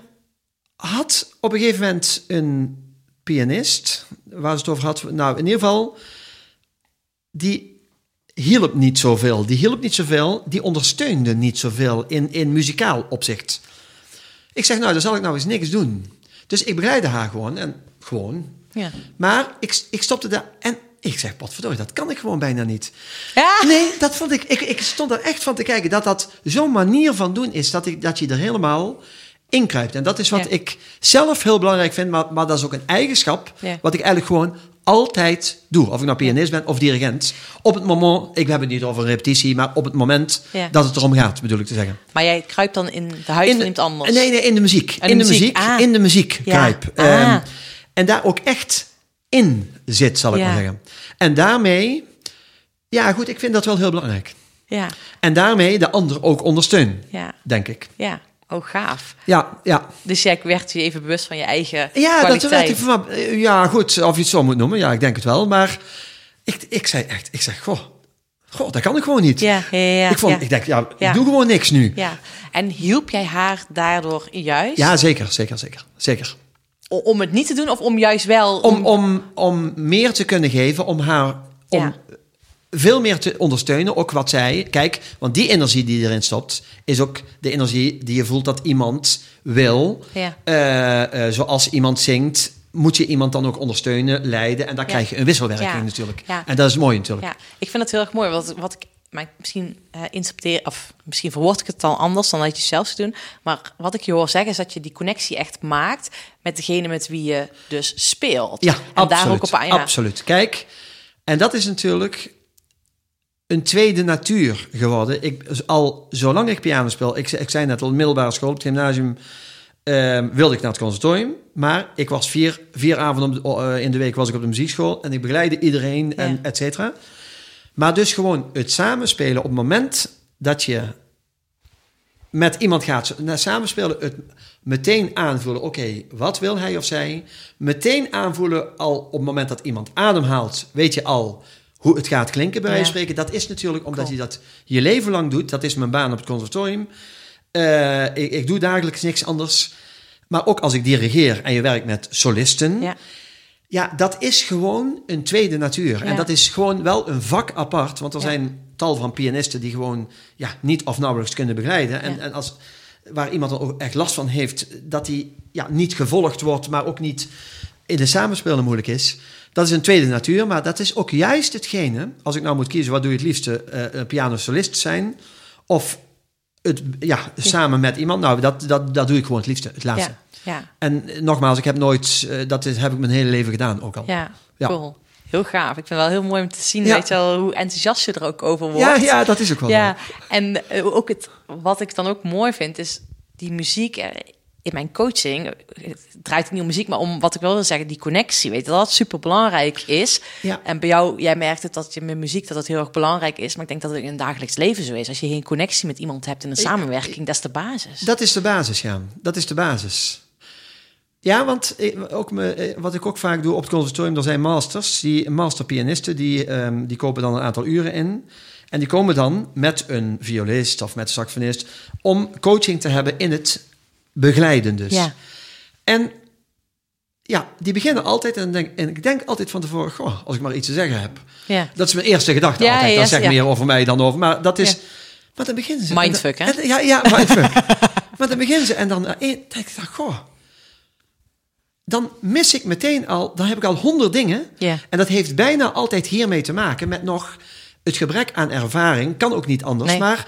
S4: had op een gegeven moment een pianist, waar ze het over had. Nou, in ieder geval, die hielp niet zoveel. Die hielp niet zoveel, die ondersteunde niet zoveel in, in muzikaal opzicht. Ik zeg, nou, dan zal ik nou eens niks doen. Dus ik begeleidde haar gewoon, en gewoon.
S3: Ja.
S4: Maar ik, ik stopte daar en ik zeg, potverdorie, dat kan ik gewoon bijna niet.
S3: Ja.
S4: Nee, dat vond ik, ik, ik stond er echt van te kijken dat dat zo'n manier van doen is dat, ik, dat je er helemaal inkruipt. En dat is wat
S3: Ja.
S4: ik zelf heel belangrijk vind, maar, maar dat is ook een eigenschap wat ik eigenlijk gewoon altijd doe. Of ik nou pianist ben of dirigent. Op het moment, ik heb het niet over een repetitie, maar op het moment
S3: Ja.
S4: dat het erom gaat, bedoel ik te zeggen.
S3: Maar jij kruipt dan in de huid van iemand anders.
S4: Nee, nee, in de muziek.
S3: de
S4: in de
S3: muziek,
S4: muziek.
S3: ah.
S4: In de muziek
S3: Ja.
S4: kruip.
S3: Ah.
S4: Ehm, en daar ook echt in zit, zal ik
S3: Ja.
S4: maar zeggen. En daarmee, ja goed, ik vind dat wel heel belangrijk.
S3: Ja,
S4: En daarmee de ander ook ondersteun,
S3: ja,
S4: denk ik.
S3: ja. Oh, gaaf.
S4: Ja, ja.
S3: Dus jij werd je even bewust van je eigen
S4: Ja, dat
S3: kwaliteit.
S4: werd ik van, ja, goed, of je het zo moet noemen. Ja, ik denk het wel. Maar ik, ik zei echt, ik zeg, goh, goh, dat kan ik gewoon niet.
S3: Ja, ja, ja.
S4: ik, vond,
S3: ja.
S4: ik denk, ja,
S3: Ja.
S4: ik doe gewoon niks nu.
S3: Ja, en hielp jij haar daardoor juist
S4: Ja, zeker, zeker, zeker. Zeker.
S3: om het niet te doen of om juist wel...
S4: Om, om, om meer te kunnen geven, om haar om. Veel meer te ondersteunen. Ook wat zij, kijk, want die energie die erin stopt, is ook de energie die je voelt dat iemand wil.
S3: Ja.
S4: Eh, eh, zoals iemand zingt, moet je iemand dan ook ondersteunen, leiden. En
S3: Ja.
S4: krijg je een wisselwerking
S3: Ja.
S4: natuurlijk. En dat is mooi natuurlijk.
S3: Ja, ik vind het heel erg mooi. Wat, wat ik maar misschien eh interpreteer, of misschien verwoord ik het dan anders dan dat je zelf zou doen. Maar wat ik je hoor zeggen is dat je die connectie echt maakt met degene met wie je dus speelt.
S4: Ja,
S3: en
S4: absoluut.
S3: daar ook op aan. Ja.
S4: Absoluut. Kijk, en dat is natuurlijk een tweede natuur geworden. Ik, al zolang ik piano speel, ik, ik zei net al, middelbare school, op het gymnasium, ehm, wilde ik naar het conservatorium. Maar ik was vier, vier avonden eh, in de week was ik op de muziekschool en ik begeleidde iedereen en et cetera. Maar dus gewoon het samenspelen op het moment dat je met iemand gaat naar samenspelen, het meteen aanvoelen, oké, wat wil hij of zij? Meteen aanvoelen al op het moment dat iemand ademhaalt, weet je al hoe het gaat klinken bij wijze van spreken. Dat is natuurlijk omdat
S3: Cool.
S4: je dat je leven lang doet. Dat is mijn baan op het conservatorium. Eh, ik, ik doe dagelijks niks anders. Maar ook als ik dirigeer en je werkt met solisten.
S3: Ja.
S4: Ja, dat is gewoon een tweede natuur. En dat is gewoon wel een vak apart. Want er
S3: Ja.
S4: zijn tal van pianisten die gewoon ja, niet of nauwelijks kunnen begeleiden. En, en als, waar iemand er ook echt last van heeft, dat die ja, niet gevolgd wordt, maar ook niet in de samenspelen moeilijk is. Dat is een tweede natuur, maar dat is ook juist hetgene, als ik nou moet kiezen, wat doe je het liefste, een pianosolist zijn of het, ja, samen met iemand. Nou, dat, dat, dat doe ik gewoon het liefste, het laatste.
S3: Ja, ja,
S4: En nogmaals, ik heb nooit, eh, dat is, heb ik mijn hele leven gedaan ook al.
S3: ja,
S4: Ja.
S3: cool. Heel gaaf. Ik vind het wel heel mooi om te zien, weet je wel, hoe enthousiast je er ook over wordt.
S4: ja, ja, dat is ook wel.
S3: Ja, en ook het, wat ik dan ook mooi vind, is die muziek. In mijn coaching, eh, het draait niet om muziek, maar om wat ik wel wil zeggen, die connectie. Weet je, dat dat super belangrijk is.
S4: Ja.
S3: En bij jou, jij merkt het dat je met muziek dat het heel erg belangrijk is. Maar ik denk dat het in het dagelijks leven zo is. Als je geen connectie met iemand hebt in een samenwerking, dat is de basis.
S4: Dat is de basis, ja. Dat is de basis. Ja, want eh, ook me, eh, wat ik ook vaak doe op het conservatorium, er zijn masters, die masterpianisten, die, ehm, die kopen dan een aantal uren in. En die komen dan met een violist of met een saxofonist om coaching te hebben in het begeleiden dus.
S3: Ja.
S4: En ja, die beginnen altijd en, dan denk, en ik denk altijd van tevoren, goh, als ik maar iets te zeggen heb.
S3: Ja.
S4: Dat is mijn eerste gedachte
S3: Ja,
S4: altijd.
S3: ja,
S4: dat zegt
S3: ja.
S4: meer over mij dan over. Maar dat is. Maar dan beginnen ze.
S3: Mindfuck,
S4: en
S3: hè?
S4: dan- en- ja, ja, mindfuck. [laughs] maar dan beginnen ze en dan. eh, één- denk ik, dan, goh. Dan mis ik meteen al. Dan heb ik al honderd dingen.
S3: Ja.
S4: En dat heeft bijna altijd hiermee te maken met nog het gebrek aan ervaring. Kan ook niet anders.
S3: Nee.
S4: Maar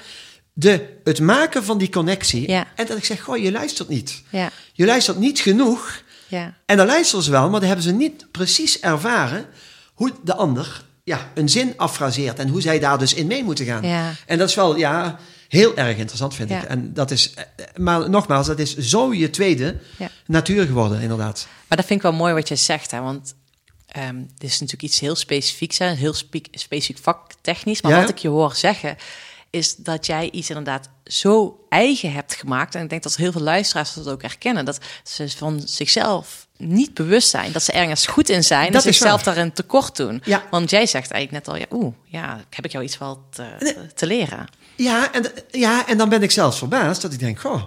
S4: de, het maken van die connectie.
S3: Ja.
S4: En dat ik zeg, goh, je luistert niet.
S3: Ja.
S4: Je luistert niet genoeg.
S3: Ja.
S4: En dan luisteren ze wel, maar dan hebben ze niet precies ervaren hoe de ander ja, een zin affraseert en hoe zij daar dus in mee moeten gaan.
S3: Ja.
S4: En dat is wel ja, heel erg interessant, vind
S3: Ja.
S4: ik. En dat is, eh, maar nogmaals, dat is zo je tweede
S3: Ja.
S4: natuur geworden, inderdaad.
S3: Maar dat vind ik wel mooi wat je zegt, hè? want ehm dit is natuurlijk iets heel specifieks, hè? heel spe- specifiek vaktechnisch. Maar
S4: Ja.
S3: wat ik je hoor zeggen, is dat jij iets inderdaad zo eigen hebt gemaakt. En ik denk dat heel veel luisteraars dat ook herkennen. Dat ze van zichzelf niet bewust zijn dat ze ergens goed in zijn
S4: Dat
S3: en
S4: is
S3: zichzelf
S4: waar.
S3: daarin tekort doen.
S4: Ja.
S3: Want jij zegt eigenlijk net al, ja, oeh, ja, heb ik jou iets wel te, te leren.
S4: Ja en, ja, en dan ben ik zelfs verbaasd dat ik denk, goh,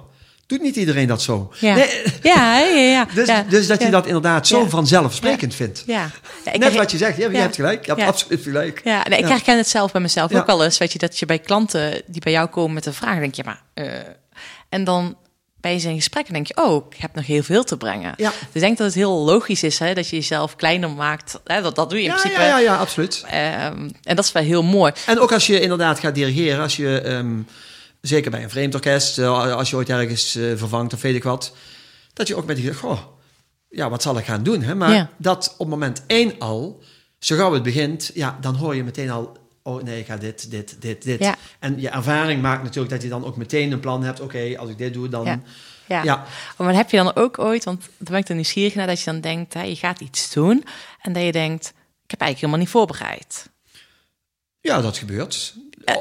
S4: doet niet iedereen dat zo?
S3: Ja,
S4: Nee,
S3: ja, ja, ja. [laughs]
S4: dus,
S3: ja.
S4: dus dat je dat inderdaad zo vanzelfsprekend vindt.
S3: Ja.
S4: Net
S3: her-
S4: wat je zegt, ja, je hebt gelijk. Je hebt absoluut gelijk.
S3: Ja, nee, ik herken het zelf bij mezelf ook wel eens. Weet je, dat je bij klanten die bij jou komen met een vraag, denk je, maar... eh, en dan bij je in gesprek en denk je, oh, ik heb nog heel veel te brengen.
S4: Ja.
S3: Dus ik denk dat het heel logisch is hè, dat je jezelf kleiner maakt. Hè, dat, dat doe je in
S4: Ja,
S3: principe.
S4: ja, ja, ja, absoluut.
S3: Ehm, en dat is wel heel mooi.
S4: En ook als je inderdaad gaat dirigeren, als je ehm, zeker bij een vreemd orkest, eh, als je ooit ergens eh, vervangt of weet ik wat, dat je ook met die, goh, ja, wat zal ik gaan doen? Hè? Maar
S3: Ja.
S4: dat op moment één al, zo gauw het begint, ja, dan hoor je meteen al, oh nee, ik ga dit, dit, dit, dit.
S3: Ja.
S4: En je ervaring maakt natuurlijk dat je dan ook meteen een plan hebt, oké, als ik dit doe, dan...
S3: Ja. Ja.
S4: Ja.
S3: Maar heb je dan ook ooit, want dan ben ik er nieuwsgierig naar, dat je dan denkt, hè, je gaat iets doen. En dat je denkt, ik heb eigenlijk helemaal niet voorbereid.
S4: Ja, dat gebeurt.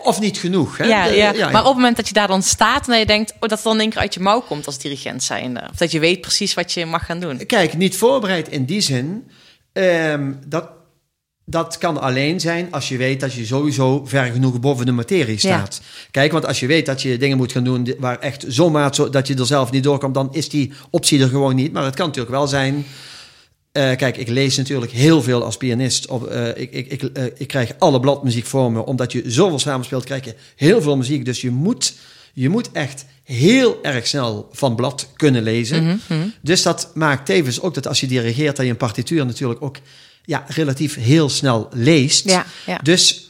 S4: Of niet genoeg. Hè?
S3: Eh, Ja,
S4: De-
S3: ja, maar op het moment dat je daar dan staat en je denkt, oh, dat het dan één keer uit je mouw komt als dirigent zijnde. Of dat je weet precies wat je mag gaan doen.
S4: Kijk, niet voorbereid in die zin. ehm, dat, dat kan alleen zijn als je weet dat je sowieso ver genoeg boven de materie staat. Kijk, want als je weet dat je dingen moet gaan doen waar echt zo maat zo, dat je er zelf niet doorkomt, dan is die optie er gewoon niet. Maar het kan natuurlijk wel zijn. Eh, kijk, ik lees natuurlijk heel veel als pianist. Op, eh, ik, ik, ik, eh, ik krijg alle bladmuziek voor me. Omdat je zoveel samenspeelt, krijg je heel veel muziek. Dus je moet, je moet echt heel erg snel van blad kunnen lezen.
S3: Mhm,
S4: Dus dat maakt tevens ook dat als je dirigeert, dat je een partituur natuurlijk ook ja, relatief heel snel leest.
S3: Ja, ja.
S4: Dus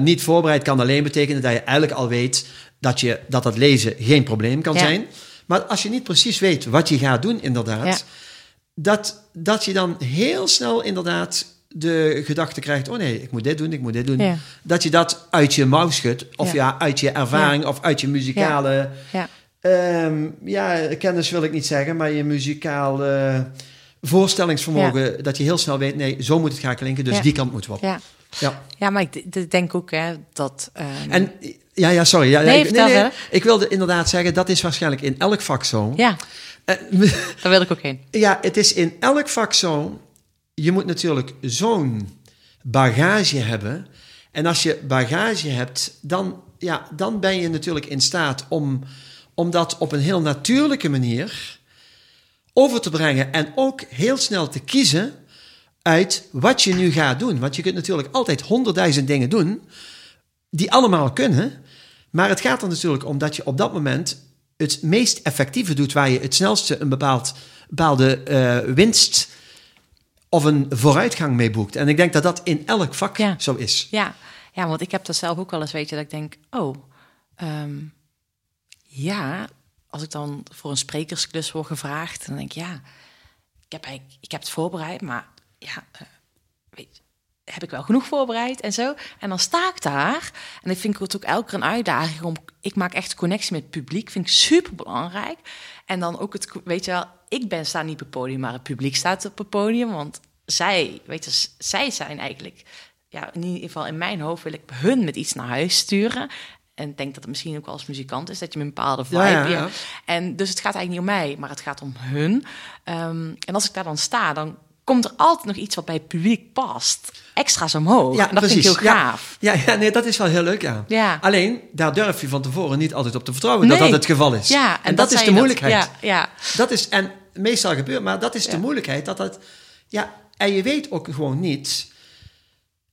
S4: niet voorbereid kan alleen betekenen dat je eigenlijk al weet dat, je, dat dat lezen geen probleem kan
S3: Ja.
S4: zijn. Maar als je niet precies weet wat je gaat doen, inderdaad. Dat, dat je dan heel snel inderdaad de gedachte krijgt: oh nee, ik moet dit doen, ik moet dit doen.
S3: Ja.
S4: Dat je dat uit je mouw schudt, of
S3: Ja.
S4: ja, uit je ervaring, of uit je muzikale.
S3: Ja.
S4: Ehm, ja, kennis wil ik niet zeggen, maar je muzikale voorstellingsvermogen, dat je heel snel weet, nee, zo moet het gaan klinken, dus die kant moeten we op.
S3: Ja.
S4: Ja.
S3: ja, maar ik denk ook hè, dat... ehm,
S4: En ja, ja, sorry. Ja,
S3: Nee,
S4: ik,
S3: vertel verder.
S4: ik wilde inderdaad zeggen, dat is waarschijnlijk in elk vak zo.
S3: ja, [laughs] daar wil ik ook heen.
S4: ja, het is in elk vak zo. Je moet natuurlijk zo'n bagage hebben. En als je bagage hebt, dan, ja, dan ben je natuurlijk in staat om, om dat op een heel natuurlijke manier over te brengen. En ook heel snel te kiezen uit wat je nu gaat doen. Want je kunt natuurlijk altijd honderdduizend dingen doen, die allemaal kunnen. Maar het gaat er natuurlijk om dat je op dat moment het meest effectieve doet, waar je het snelste een bepaald, bepaalde eh, winst of een vooruitgang mee boekt. En ik denk dat dat in elk vak
S3: Ja.
S4: zo is.
S3: Ja. ja, want ik heb dat zelf ook wel eens, weet je, dat ik denk, oh, ehm, Ja, als ik dan voor een sprekersklus word gevraagd, dan denk ik ja, ik heb, ik heb het voorbereid, maar ja, eh, weet, heb ik wel genoeg voorbereid en zo. En dan sta ik daar en ik vind het ook elke keer een uitdaging om, ik maak echt connectie met het publiek, vind ik super belangrijk. En dan ook het, weet je wel, ik ben sta niet op het podium, maar het publiek staat op het podium, want zij, weet je, zij zijn eigenlijk, ja, in ieder geval in mijn hoofd wil ik hun met iets naar huis sturen. En ik denk dat het misschien ook als muzikant is, dat je met een bepaalde vibe...
S4: Ja, ja,
S3: ja.
S4: ja.
S3: En dus het gaat eigenlijk niet om mij, maar het gaat om hun. Ehm, en als ik daar dan sta, dan komt er altijd nog iets wat bij het publiek past. Extra's omhoog. en dat vind ik heel
S4: Ja.
S3: gaaf.
S4: Ja, ja, nee, dat is wel heel leuk, ja.
S3: Ja.
S4: Alleen, daar durf je van tevoren niet altijd op te vertrouwen dat
S3: Nee.
S4: dat het geval is.
S3: Ja,
S4: en, dat, is de moeilijkheid.
S3: Ja, ja.
S4: Dat is, en meestal gebeurt, maar dat is de
S3: Ja.
S4: moeilijkheid. Dat dat, ja, en je weet ook gewoon niet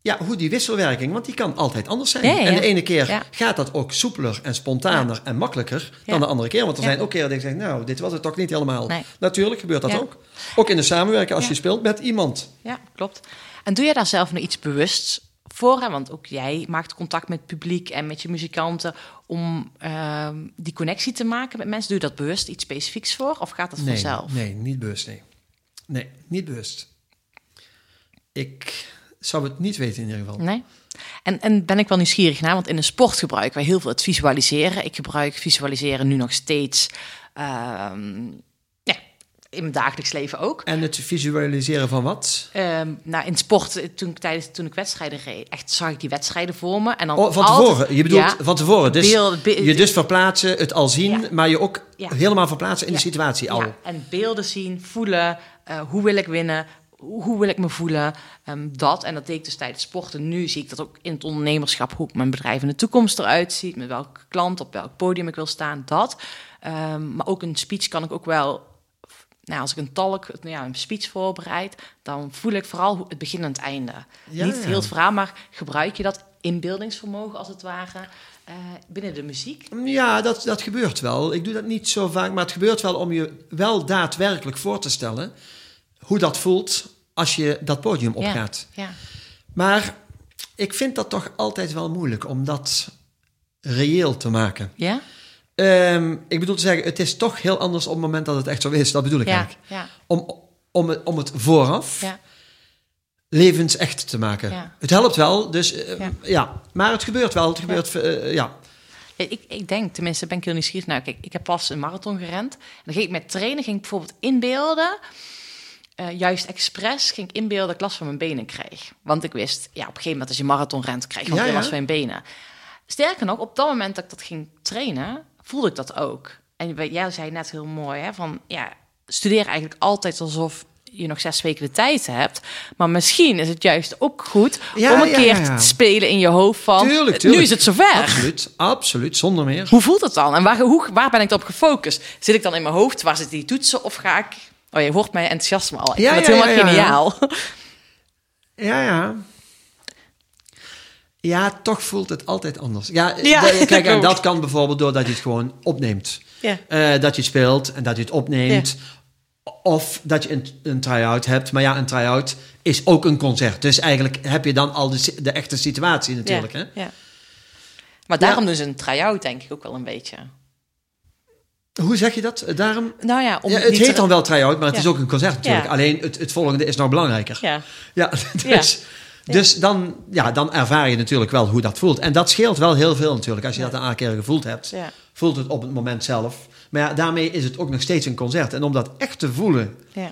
S4: ja, hoe die wisselwerking, want die kan altijd anders zijn.
S3: Ja, ja,
S4: En de ene keer
S3: Ja.
S4: gaat dat ook soepeler en spontaner en makkelijker dan de andere keer. Want er zijn ook keren dat ik zeg, nou, dit was het toch niet helemaal.
S3: Nee.
S4: Natuurlijk gebeurt dat ook. Ook in de samenwerking als je speelt met iemand.
S3: Ja, klopt. En doe je daar zelf nog iets bewust voor? Hè? Want ook jij maakt contact met het publiek en met je muzikanten om ehm, die connectie te maken met mensen. Doe je dat bewust iets specifieks voor of gaat dat
S4: Nee,
S3: vanzelf?
S4: nee, niet bewust, nee. Nee, niet bewust. Ik zou het niet weten in ieder geval.
S3: Nee? En, en ben ik wel nieuwsgierig naar, want in de sport gebruiken wij heel veel het visualiseren. Ik gebruik visualiseren nu nog steeds ehm, ja, in mijn dagelijks leven ook.
S4: En het visualiseren van wat?
S3: Ehm, nou, in sport, eh, toen, ik tijdens, toen ik wedstrijden reed, echt zag ik die wedstrijden voor me. En dan
S4: Oh, van
S3: altijd-
S4: tevoren. Je bedoelt
S3: Ja,
S4: van tevoren. Dus
S3: beeld-
S4: je dus verplaatsen, het al zien,
S3: Ja.
S4: maar je ook
S3: Ja.
S4: helemaal verplaatsen in de situatie al.
S3: Ja, en beelden zien, voelen. eh, hoe wil ik winnen? Hoe, wil ik me voelen? Ehm, dat. En dat deed ik dus tijdens sporten. Nu zie ik dat ook in het ondernemerschap. Hoe mijn bedrijf in de toekomst eruit ziet. Met welke klant, op welk podium ik wil staan. Dat. Ehm, maar ook een speech kan ik ook wel... Nou, als ik een talk, nou ja, een speech voorbereid... dan voel ik vooral het begin en het einde.
S4: Ja,
S3: Niet
S4: ja.
S3: heel het verhaal, maar gebruik je dat inbeeldingsvermogen als het ware... eh, binnen de muziek?
S4: Ja, dat, dat gebeurt wel. Ik doe dat niet zo vaak, maar het gebeurt wel om je wel daadwerkelijk voor te stellen hoe dat voelt als je dat podium opgaat.
S3: Ja, ja.
S4: Maar ik vind dat toch altijd wel moeilijk om dat reëel te maken.
S3: ja?
S4: Ehm, ik bedoel te zeggen, het is toch heel anders op het moment dat het echt zo is. Dat bedoel ik
S3: Ja,
S4: eigenlijk.
S3: ja,
S4: Om, om, het, om het vooraf
S3: ja.
S4: levensecht te maken. Het helpt wel, dus eh,
S3: Ja.
S4: Maar het gebeurt wel. Het gebeurt, eh, ja.
S3: Ja, Ik, ik denk, tenminste ben ik heel nieuwsgierig naar. Kijk, ik heb pas een marathon gerend. En dan ging ik met trainen, ging ik bijvoorbeeld inbeelden. Eh, juist expres ging ik inbeelden dat ik last van mijn benen kreeg. Want ik wist, ja, op een gegeven moment als je marathon rent, krijg je
S4: Ja,
S3: last van je benen. Sterker nog, op dat moment dat ik dat ging trainen, voelde ik dat ook. En jij zei net heel mooi, hè, van ja, studeer eigenlijk altijd alsof je nog zes weken de tijd hebt. Maar misschien is het juist ook goed
S4: Ja,
S3: om een
S4: ja,
S3: keer
S4: ja,
S3: te spelen in je hoofd van...
S4: Tuurlijk,
S3: Nu is het zover.
S4: Absoluut, absoluut, zonder meer.
S3: Hoe voelt het dan? En waar, hoe, waar ben ik op gefocust? Zit ik dan in mijn hoofd? Waar zitten die toetsen? Of ga ik... Oh, je hoort mijn enthousiasme al. Ik
S4: Ja,
S3: vind het helemaal
S4: ja,
S3: geniaal. [laughs]
S4: Ja, ja. Ja, toch voelt het altijd anders. Ja, [laughs] de- kijk, en dat kan bijvoorbeeld doordat je het gewoon opneemt.
S3: Ja.
S4: Eh, dat je speelt en dat je het opneemt. Of dat je een, een try-out hebt. Maar ja, een try-out is ook een concert. Dus eigenlijk heb je dan al de, de echte situatie natuurlijk. Hè?
S3: ja. Maar daarom ze een try-out denk ik ook wel een beetje.
S4: Hoe zeg je dat? Daarom,
S3: Nou ja, om
S4: ja, het heet
S3: te-
S4: dan wel try-out, maar het
S3: Ja.
S4: is ook een concert natuurlijk.
S3: Ja.
S4: Alleen het, het volgende is nog belangrijker.
S3: Ja,
S4: Ja, [laughs] dus, dus Dan, ja, dan ervaar je natuurlijk wel hoe dat voelt. En dat scheelt wel heel veel natuurlijk. Als je dat een aantal keer gevoeld hebt, voelt het op het moment zelf. Maar ja, daarmee is het ook nog steeds een concert. En om dat echt te voelen,
S3: ja.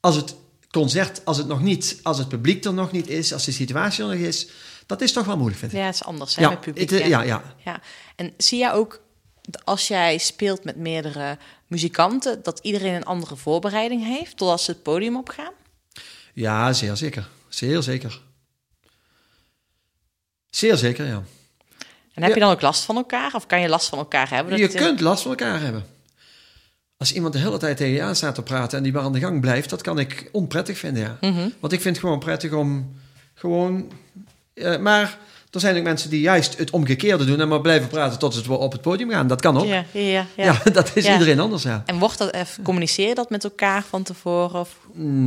S4: als het concert, als het nog niet, als het publiek er nog niet is, als de situatie er nog is, dat is toch wel moeilijk, vind ik.
S3: ja, het is anders hè, met publiek.
S4: het, eh,
S3: ja.
S4: ja, ja.
S3: En zie jij ook, als jij speelt met meerdere muzikanten... dat iedereen een andere voorbereiding heeft... totdat ze het podium opgaan?
S4: Ja, zeer zeker. Zeer zeker. Zeer zeker, ja.
S3: En heb
S4: Ja.
S3: je dan ook last van elkaar? Of kan je last van elkaar hebben?
S4: Je kunt last van elkaar hebben. Als iemand de hele tijd tegen je aan staat te praten en die maar aan de gang blijft, dat kan ik onprettig vinden, ja.
S3: Mhm.
S4: Want ik vind het gewoon prettig om gewoon... eh, maar er zijn ook mensen die juist het omgekeerde doen en maar blijven praten tot ze op het podium gaan. Dat kan ook. Ja,
S3: Ja, ja, ja. [laughs]
S4: dat is
S3: Ja.
S4: iedereen anders, ja.
S3: En wordt dat even, communiceer je dat met elkaar van tevoren? Of?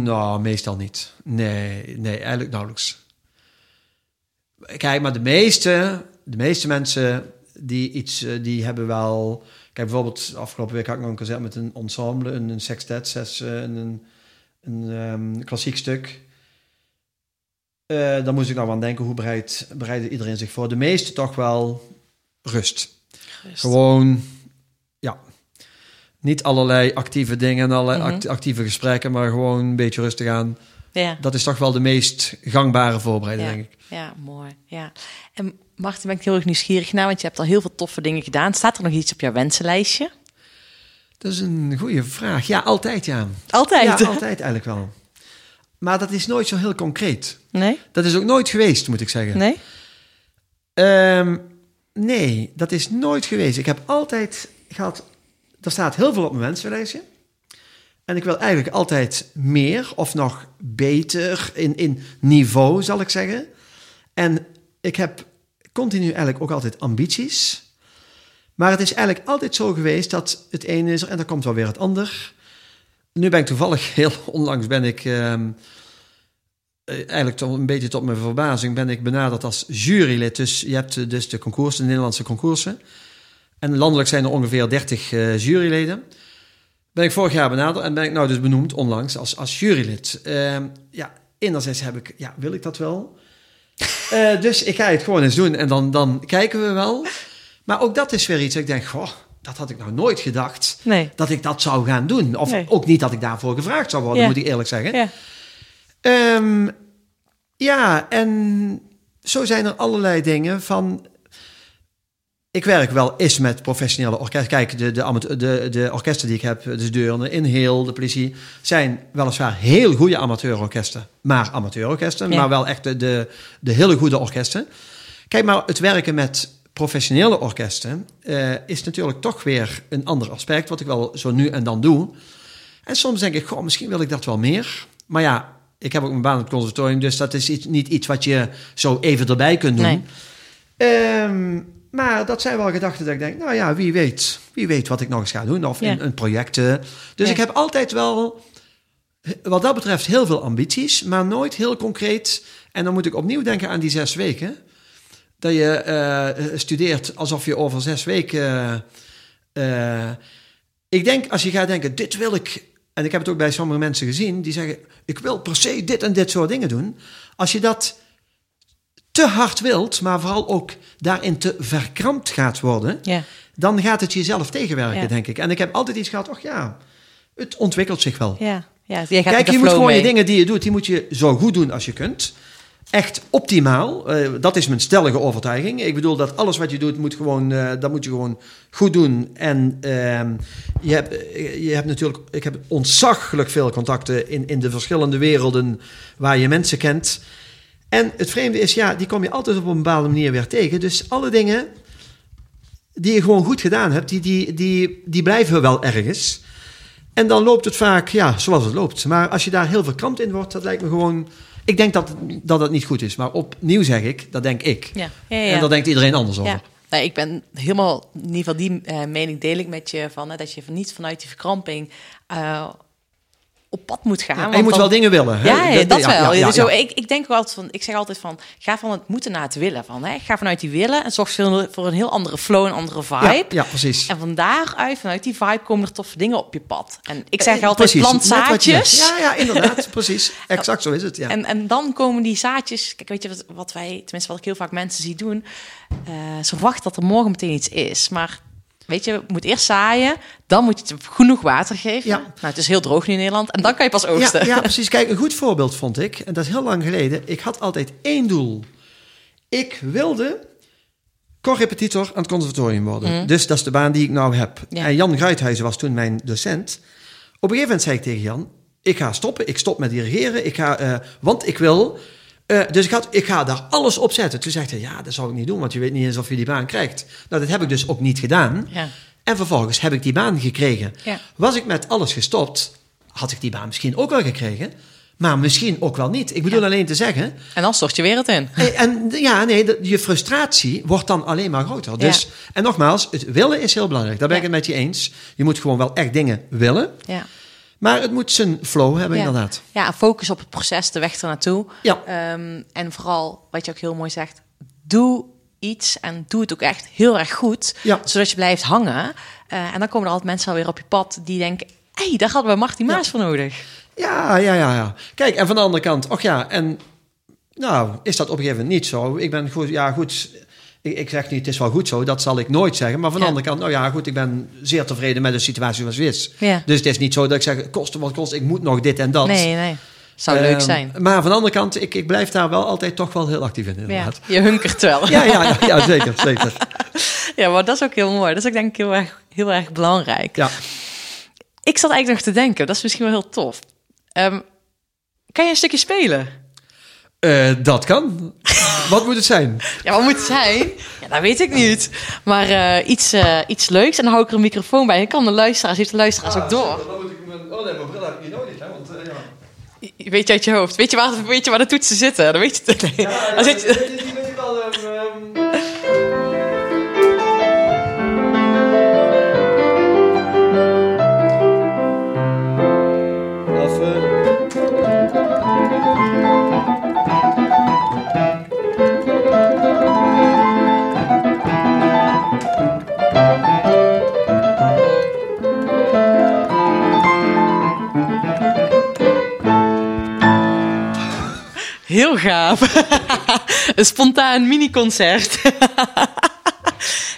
S4: Nou, meestal niet. Nee, nee, eigenlijk nauwelijks. Kijk, maar de meeste, de meeste mensen die iets, eh, die hebben wel Kijk, bijvoorbeeld afgelopen week had ik nog een concert met een ensemble, een, een sextet, zes, eh, een, een, een ehm, klassiek stuk. Eh, dan moest ik nou aan denken, hoe bereidt, bereidde iedereen zich voor? De meeste toch wel rust. Gewoon, ja, niet allerlei actieve dingen en allerlei
S3: Mhm.
S4: act- actieve gesprekken, maar gewoon een beetje rustig aan.
S3: Ja.
S4: Dat is toch wel de meest gangbare voorbereiding,
S3: Ja.
S4: denk ik.
S3: Ja, mooi. Ja. En Martin, ben ik heel erg nieuwsgierig naar, want je hebt al heel veel toffe dingen gedaan. Staat er nog iets op jouw wensenlijstje?
S4: Dat is een goede vraag. Ja, altijd ja.
S3: Altijd?
S4: Ja, altijd eigenlijk wel. Maar dat is nooit zo heel concreet.
S3: Nee?
S4: Dat is ook nooit geweest, moet ik zeggen.
S3: Nee?
S4: Ehm, nee, dat is nooit geweest. Ik heb altijd gehad... Er staat heel veel op mijn wensenlijstje. En ik wil eigenlijk altijd meer of nog beter in, in niveau, zal ik zeggen. En ik heb continu eigenlijk ook altijd ambities. Maar het is eigenlijk altijd zo geweest dat het ene is er en dan komt wel weer het ander. Nu ben ik toevallig, [laughs] heel onlangs ben ik... ehm, eh, eigenlijk toch een beetje tot mijn verbazing ben ik benaderd als jurylid. Dus je hebt eh, dus de concoursen, de Nederlandse concoursen. En landelijk zijn er ongeveer 30 eh, juryleden. Ben ik vorig jaar benaderd en ben ik nou dus benoemd onlangs als, als jurylid. Ehm, ja, enerzijds heb ik, ja, wil ik dat wel? [laughs] Dus ik ga het gewoon eens doen en dan, dan kijken we wel. Maar ook dat is weer iets ik denk, goh, dat had ik nou nooit gedacht.
S3: Nee.
S4: Dat ik dat zou gaan doen. Of
S3: Nee.
S4: ook niet dat ik daarvoor gevraagd zou worden,
S3: Ja.
S4: moet ik eerlijk zeggen.
S3: Ja.
S4: Ehm, ja, en zo zijn er allerlei dingen van... Ik werk wel eens met professionele orkesten. Kijk, de, de, amateur- de, de orkesten die ik heb, dus Deurne, Inheel, de politie... zijn weliswaar heel goede amateurorkesten. Maar amateurorkesten,
S3: Ja.
S4: maar wel echt de, de, de hele goede orkesten. Kijk, maar het werken met professionele orkesten... eh, is natuurlijk toch weer een ander aspect... wat ik wel zo nu en dan doe... En soms denk ik, goh, misschien wil ik dat wel meer. Maar ja, ik heb ook mijn baan op het conservatorium, dus dat is iets, niet iets wat je zo even erbij kunt doen.
S3: Nee.
S4: Ehm, maar dat zijn wel gedachten dat ik denk, nou ja, wie weet, wie weet wat ik nog eens ga doen. Of
S3: Ja.
S4: een, een project. eh. Dus
S3: Ja.
S4: ik heb altijd wel, wat dat betreft, heel veel ambities, maar nooit heel concreet. En dan moet ik opnieuw denken aan die zes weken. Dat je eh, studeert alsof je over zes weken. eh, ik denk, als je gaat denken, dit wil ik. En ik heb het ook bij sommige mensen gezien, die zeggen: Ik wil per se dit en dit soort dingen doen. Als je dat te hard wilt, maar vooral ook daarin te verkrampt gaat worden,
S3: Ja.
S4: dan gaat het jezelf tegenwerken,
S3: Ja.
S4: denk ik. En ik heb altijd iets gehad, och ja, het ontwikkelt zich wel.
S3: Ja. Ja. Jij gaat
S4: Kijk, je moet gewoon je
S3: mee.
S4: dingen die je doet, die moet je zo goed doen als je kunt. Echt optimaal. Eh, dat is mijn stellige overtuiging. Ik bedoel dat alles wat je doet, moet gewoon, eh, dat moet je gewoon goed doen. En ehm, je, hebt, eh, je hebt natuurlijk, ik heb ontzaglijk veel contacten in, in de verschillende werelden waar je mensen kent. En het vreemde is, ja, die kom je altijd op een bepaalde manier weer tegen. Dus alle dingen die je gewoon goed gedaan hebt, die, die, die, die blijven wel ergens. En dan loopt het vaak, ja, zoals het loopt. Maar als je daar heel verkrampt in wordt, dat lijkt me gewoon... Ik denk dat, dat het niet goed is. Maar opnieuw zeg ik, dat denk ik.
S3: Ja. Ja, ja.
S4: En daar denkt iedereen anders over.
S3: Nou, ik ben helemaal, in ieder geval die eh, mening deel ik met je van hè, dat je van niet vanuit die verkramping eh, op pad moet gaan.
S4: Ja,
S3: want
S4: je moet
S3: dan-
S4: wel dingen willen. hè?
S3: Ja, ja, dat
S4: ja,
S3: wel.
S4: ja,
S3: Zo. Ik, ik denk ook altijd van, ik zeg altijd van, ga van het moeten naar het willen. Van, hè? Ga vanuit die willen en zorg voor, voor een heel andere flow, een andere vibe.
S4: Ja, precies.
S3: En van daaruit, vanuit die vibe, komen er toffe dingen op je pad. En ik zeg
S4: Eh,
S3: altijd,
S4: precies,
S3: plant zaadjes.
S4: Ja, ja, inderdaad. [laughs] precies. Exact zo is het. Ja.
S3: En, en dan komen die zaadjes. Kijk, weet je wat, wat wij, tenminste wat ik heel vaak mensen zie doen. eh, ze verwachten dat er morgen meteen iets is. Maar weet je, je moet eerst zaaien. Dan moet je het genoeg water geven.
S4: Ja.
S3: Nou, het is heel droog nu in Nederland. En dan kan je pas oogsten.
S4: Ja, ja, precies. Kijk, een goed voorbeeld vond ik, en dat is heel lang geleden. Ik had altijd één doel. Ik wilde correpetitor aan het conservatorium worden. Dus dat is de baan die ik nou heb.
S3: Mhm. Ja.
S4: En Jan Gruithuizen was toen mijn docent. Op een gegeven moment zei ik tegen Jan, ik ga stoppen, ik stop met dirigeren, ik ga, eh, want ik wil... eh, dus ik, had, ik ga daar alles op zetten. Toen zei hij, ja, dat zou ik niet doen, want je weet niet eens of je die baan krijgt. Nou, dat heb ik dus ook niet gedaan.
S3: Ja.
S4: En vervolgens heb ik die baan gekregen.
S3: Ja.
S4: Was ik met alles gestopt, had ik die baan misschien ook wel gekregen. Maar misschien ook wel niet. Ik bedoel alleen te zeggen.
S3: En dan stort je weer het in. [laughs]
S4: eh, En ja, nee, de- je frustratie wordt dan alleen maar groter. Dus,
S3: Ja.
S4: En nogmaals, het willen is heel belangrijk. Daar ben ik het met je eens. Je moet gewoon wel echt dingen willen.
S3: Ja.
S4: Maar het moet zijn flow hebben,
S3: Ja.
S4: inderdaad.
S3: Ja, focus op het proces, de weg ernaartoe.
S4: Ja.
S3: Ehm, en vooral, wat je ook heel mooi zegt, doe iets en doe het ook echt heel erg goed,
S4: Ja.
S3: zodat je blijft hangen. Eh, en dan komen er altijd mensen alweer op je pad die denken... hé, hey, daar hadden we Martin Maas voor nodig.
S4: Ja, ja, ja, ja. Kijk, en van de andere kant, och ja, en nou, is dat op een gegeven moment niet zo. Ik ben goed, ja, goed. Ik, ik zeg niet, het is wel goed zo, dat zal ik nooit zeggen. Maar van de
S3: Ja.
S4: andere kant, nou ja, goed, ik ben zeer tevreden met de situatie zoals het is.
S3: Ja.
S4: Dus het is niet zo dat ik zeg, koste wat kost, ik moet nog dit en dat.
S3: Nee, nee. Zou leuk
S4: Ehm,
S3: zijn.
S4: Maar van de andere kant, ik, ik blijf daar wel altijd toch wel heel actief in,
S3: Ja, je hunkert wel.
S4: Ja, ja, ja, zeker, zeker. [laughs]
S3: Ja, maar dat is ook heel mooi. Dat is ook denk ik heel erg, heel erg belangrijk.
S4: Ja.
S3: Ik zat eigenlijk nog te denken, dat is misschien wel heel tof. Ehm, kan je een stukje spelen?
S4: Eh, dat kan. Wat moet het zijn?
S3: Ja, wat moet het zijn? Ja, dat weet ik niet. Maar eh, iets, eh, iets leuks en dan hou ik er een microfoon bij. En kan de luisteraars, heeft de luisteraars ook door.
S4: Dan moet ik mijn... Oh nee, mijn bril heb ik niet nodig, hè, want... ja.
S3: Weet je uit je hoofd? Weet je waar, weet je waar de toetsen zitten? Dan weet je het. Nee. Dan zit je- Heel gaaf. [laughs] een spontaan mini-concert. [laughs]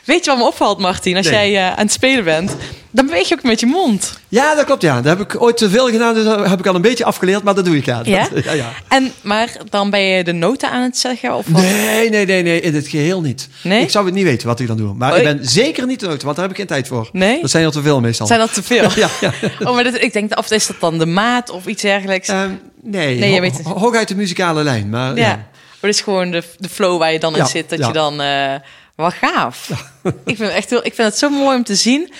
S3: Weet je wat me opvalt, Martin? Als
S4: Nee.
S3: jij eh, aan het spelen bent, dan beweeg je ook met je mond.
S4: Ja, dat klopt, ja. Dat heb ik ooit te veel gedaan, dus dat heb ik al een beetje afgeleerd, maar dat doe ik, ja.
S3: Ja?
S4: Dat- ja, ja.
S3: En, maar dan ben je de noten aan het zeggen? Of wat?
S4: Nee, nee, nee, nee, in het geheel niet.
S3: Nee?
S4: Ik zou het niet weten wat ik dan doe. Maar
S3: Oh,
S4: ik
S3: ik-
S4: ben zeker niet de noten, want daar heb ik geen tijd voor.
S3: Nee?
S4: Dat zijn er te veel meestal.
S3: Zijn dat te veel? [laughs]
S4: Ja, ja.
S3: Oh, maar dat, ik denk, of is dat dan de maat of iets dergelijks?
S4: Ehm, nee,
S3: Nee,
S4: ho-
S3: weet het.
S4: ho- hooguit de muzikale lijn. Maar,
S3: ja.
S4: ja.
S3: Maar het is gewoon de, de flow waar je dan in zit. Dat
S4: ja.
S3: je dan... eh wat gaaf. [laughs] ik, vind het echt heel, ik vind het zo mooi om te zien.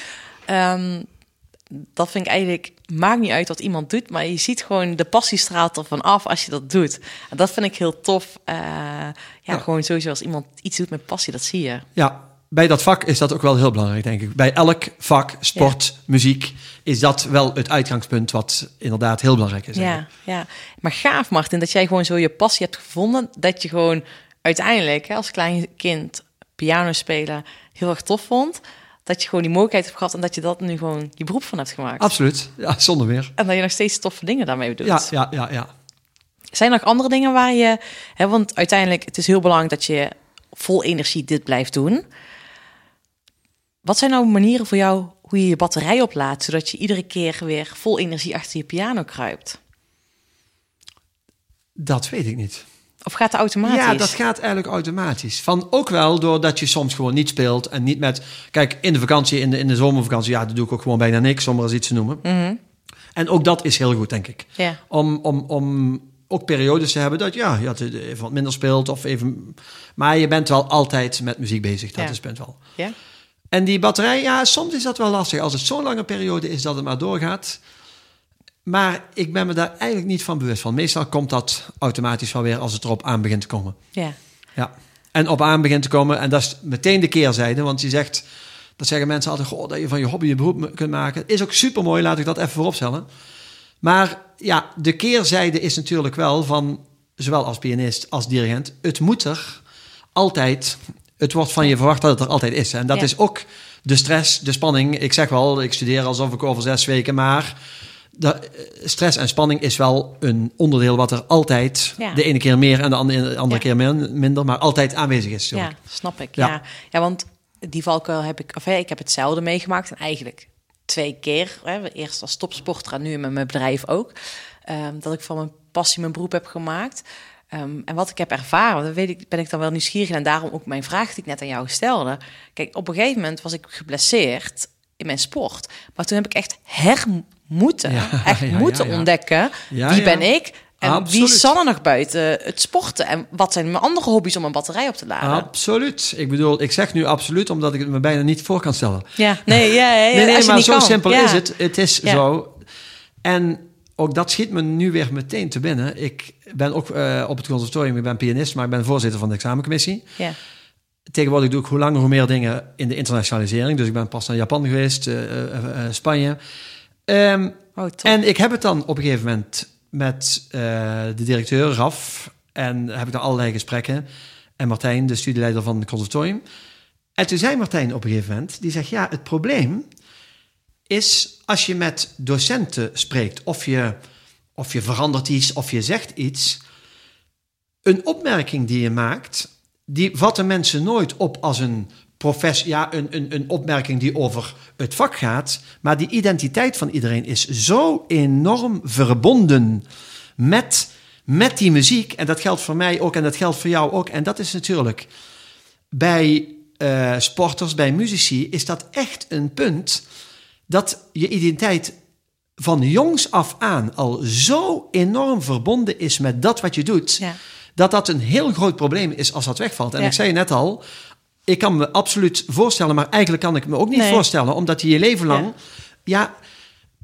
S3: Ehm, dat vind ik eigenlijk... Maakt niet uit wat iemand doet, maar je ziet gewoon de passie straalt ervan af als je dat doet. En dat vind ik heel tof. Eh, ja,
S4: Ja.
S3: gewoon sowieso als iemand iets doet met passie, dat zie je.
S4: Ja, bij dat vak is dat ook wel heel belangrijk, denk ik. Bij elk vak, sport, muziek, is dat wel het uitgangspunt wat inderdaad heel belangrijk is.
S3: Ja, ja. Maar gaaf, Martin, dat jij gewoon zo je passie hebt gevonden. Dat je gewoon uiteindelijk hè, als klein kind piano spelen heel erg tof vond. Dat je gewoon die mogelijkheid hebt gehad en dat je dat nu gewoon je beroep van hebt gemaakt.
S4: Absoluut, ja, zonder meer.
S3: En dat je nog steeds toffe dingen daarmee doet.
S4: Ja, ja, ja, ja.
S3: Zijn er nog andere dingen waar je... Hè, want uiteindelijk, het is heel belangrijk dat je vol energie dit blijft doen. Wat zijn nou manieren voor jou hoe je je batterij oplaadt... zodat je iedere keer weer vol energie achter je piano kruipt?
S4: Dat weet ik niet.
S3: Of gaat het automatisch?
S4: Ja, dat gaat eigenlijk automatisch. Van ook wel doordat je soms gewoon niet speelt en niet met. Kijk, in de vakantie, in de, in de zomervakantie, ja, dat doe ik ook gewoon bijna niks, om maar eens iets te noemen.
S3: Mhm.
S4: En ook dat is heel goed, denk ik.
S3: Ja.
S4: Om, om, om ook periodes te hebben dat ja, je even wat minder speelt of even. Maar je bent wel altijd met muziek bezig, dat
S3: Ja.
S4: is punt wel.
S3: Ja?
S4: En die batterij, ja, soms is dat wel lastig. Als het zo'n lange periode is dat het maar doorgaat. Maar ik ben me daar eigenlijk niet van bewust van. Meestal komt dat automatisch wel weer als het erop aan begint te komen.
S3: Ja.
S4: Ja. En op aan begint te komen. En dat is meteen de keerzijde. Want je zegt, dat zeggen mensen altijd, goh, dat je van je hobby je beroep kunt maken. Is ook super mooi, laat ik dat even vooropstellen. Maar ja, de keerzijde is natuurlijk wel van, zowel als pianist als dirigent, het moet er altijd, het wordt van je verwacht dat het er altijd is. En dat
S3: Ja.
S4: is ook de stress, de spanning. Ik zeg wel, ik studeer alsof ik over zes weken, maar de, eh, stress en spanning is wel een onderdeel wat er altijd,
S3: Ja.
S4: de ene keer meer en de andere, de andere
S3: Ja.
S4: keer min- minder, maar altijd aanwezig is.
S3: Ja, snap ik. Ja.
S4: Ja.
S3: Ja. want die valkuil heb ik, of hè, ik heb hetzelfde meegemaakt en eigenlijk twee keer. Hè, eerst als topsporter en nu met mijn bedrijf ook. ehm, dat ik van mijn passie mijn beroep heb gemaakt. Ehm, en wat ik heb ervaren, dat weet ik, ben ik dan wel nieuwsgierig en daarom ook mijn vraag die ik net aan jou stelde. Kijk, op een gegeven moment was ik geblesseerd in mijn sport, maar toen heb ik echt her moeten,
S4: Ja, [laughs]
S3: echt
S4: ja,
S3: moeten
S4: ja,
S3: ontdekken wie ben ik en wie is Sanne nog buiten het sporten en wat zijn mijn andere hobby's om een batterij op te laden.
S4: Absoluut. Ik bedoel, ik zeg nu absoluut omdat ik het me bijna niet voor kan stellen.
S3: Ja, nee, ja, [laughs]
S4: nee, nee, maar zo
S3: kan.
S4: simpel is het. Het is zo. En ook dat schiet me nu weer meteen te binnen. Ik ben ook eh, op het conservatorium, ik ben pianist, maar ik ben voorzitter van de examencommissie.
S3: Ja,
S4: Tegenwoordig doe ik hoe langer hoe meer dingen in de internationalisering. Dus ik ben pas naar Japan geweest, eh, Spanje. Ehm,
S3: oh,
S4: en ik heb het dan op een gegeven moment met de directeur, Raf. En heb ik dan allerlei gesprekken. En Martijn, de studieleider van het conservatorium. En toen zei Martijn op een gegeven moment, die zegt, ja, het probleem is als je met docenten spreekt, of je, of je verandert iets, of je zegt iets, een opmerking die je maakt, die vatten mensen nooit op als een professie, ja, een, een, een opmerking die over het vak gaat, maar die identiteit van iedereen is zo enorm verbonden met, met die muziek. En dat geldt voor mij ook en dat geldt voor jou ook. En dat is natuurlijk bij eh, sporters, bij muzici, is dat echt een punt dat je identiteit van jongs af aan al zo enorm verbonden is met dat wat je doet,
S3: Ja.
S4: dat dat een heel groot probleem is als dat wegvalt. En
S3: Ja.
S4: ik zei net al, ik kan me absoluut voorstellen, maar eigenlijk kan ik me ook niet
S3: Nee.
S4: voorstellen, omdat je je leven lang,
S3: Ja.
S4: ja,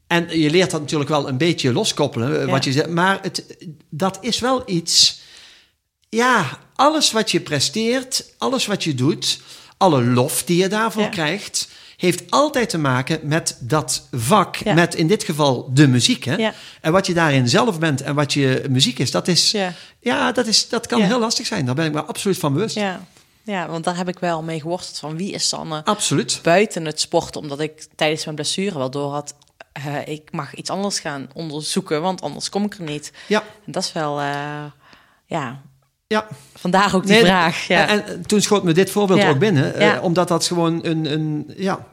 S4: en je leert dat natuurlijk wel een beetje loskoppelen, eh, wat je zegt, maar het, dat is wel iets, ja, alles wat je presteert, alles wat je doet, alle lof die je daarvoor krijgt, heeft altijd te maken met dat vak,
S3: Ja.
S4: met in dit geval de muziek. Hè?
S3: Ja.
S4: En wat je daarin zelf bent en wat je muziek is, dat, is, ja.
S3: Ja.
S4: dat, is, dat kan heel lastig zijn. Daar ben ik me absoluut van bewust.
S3: Ja. ja, want daar heb ik wel mee geworsteld van wie is Sanne
S4: Absoluut.
S3: buiten het sporten. Omdat ik tijdens mijn blessure wel door had, eh, ik mag iets anders gaan onderzoeken, want anders kom ik er niet.
S4: Ja,
S3: En dat is wel, eh, ja,
S4: ja.
S3: vandaar ook die
S4: Nee,
S3: vraag. Ja.
S4: En, en toen schoot me dit voorbeeld
S3: Ja.
S4: ook binnen, eh, omdat dat gewoon een, een, ja,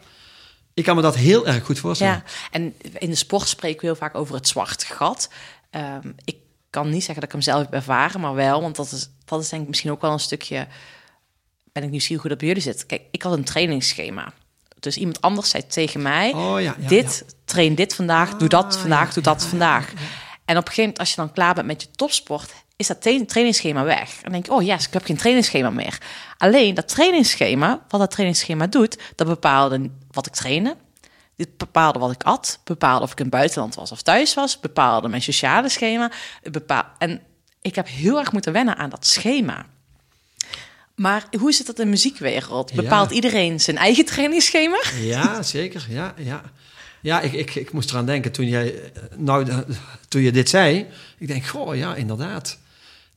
S4: ik kan me dat heel erg goed voorstellen.
S3: Ja, en in de sport spreken we heel vaak over het zwarte gat. Ehm, ik kan niet zeggen dat ik hem zelf heb ervaren, maar wel, want dat is, dat is denk ik misschien ook wel een stukje. Ben ik nieuwsgierig hoe dat bij jullie zit? Kijk, ik had een trainingsschema. Dus iemand anders zei tegen mij:
S4: Oh ja,
S3: Dit, train dit vandaag, doe dat
S4: Ah,
S3: vandaag, doe dat vandaag. En op een gegeven moment, als je dan klaar bent met je topsport, is dat tra- trainingsschema weg. En dan denk ik, oh yes, ik heb geen trainingsschema meer. Alleen dat trainingsschema, wat dat trainingsschema doet, dat bepaalde wat ik trainde. Dit bepaalde wat ik at, bepaalde of ik in het buitenland was of thuis was, bepaalde mijn sociale schema. Bepaal... En ik heb heel erg moeten wennen aan dat schema. Maar hoe zit dat in de muziekwereld?
S4: Ja.
S3: Bepaalt iedereen zijn eigen trainingsschema?
S4: Ja, zeker. Ja, ja. ja ik, ik, ik moest eraan denken toen, jij, eh, nou, eh, toen je dit zei. Ik denk, goh, ja, inderdaad.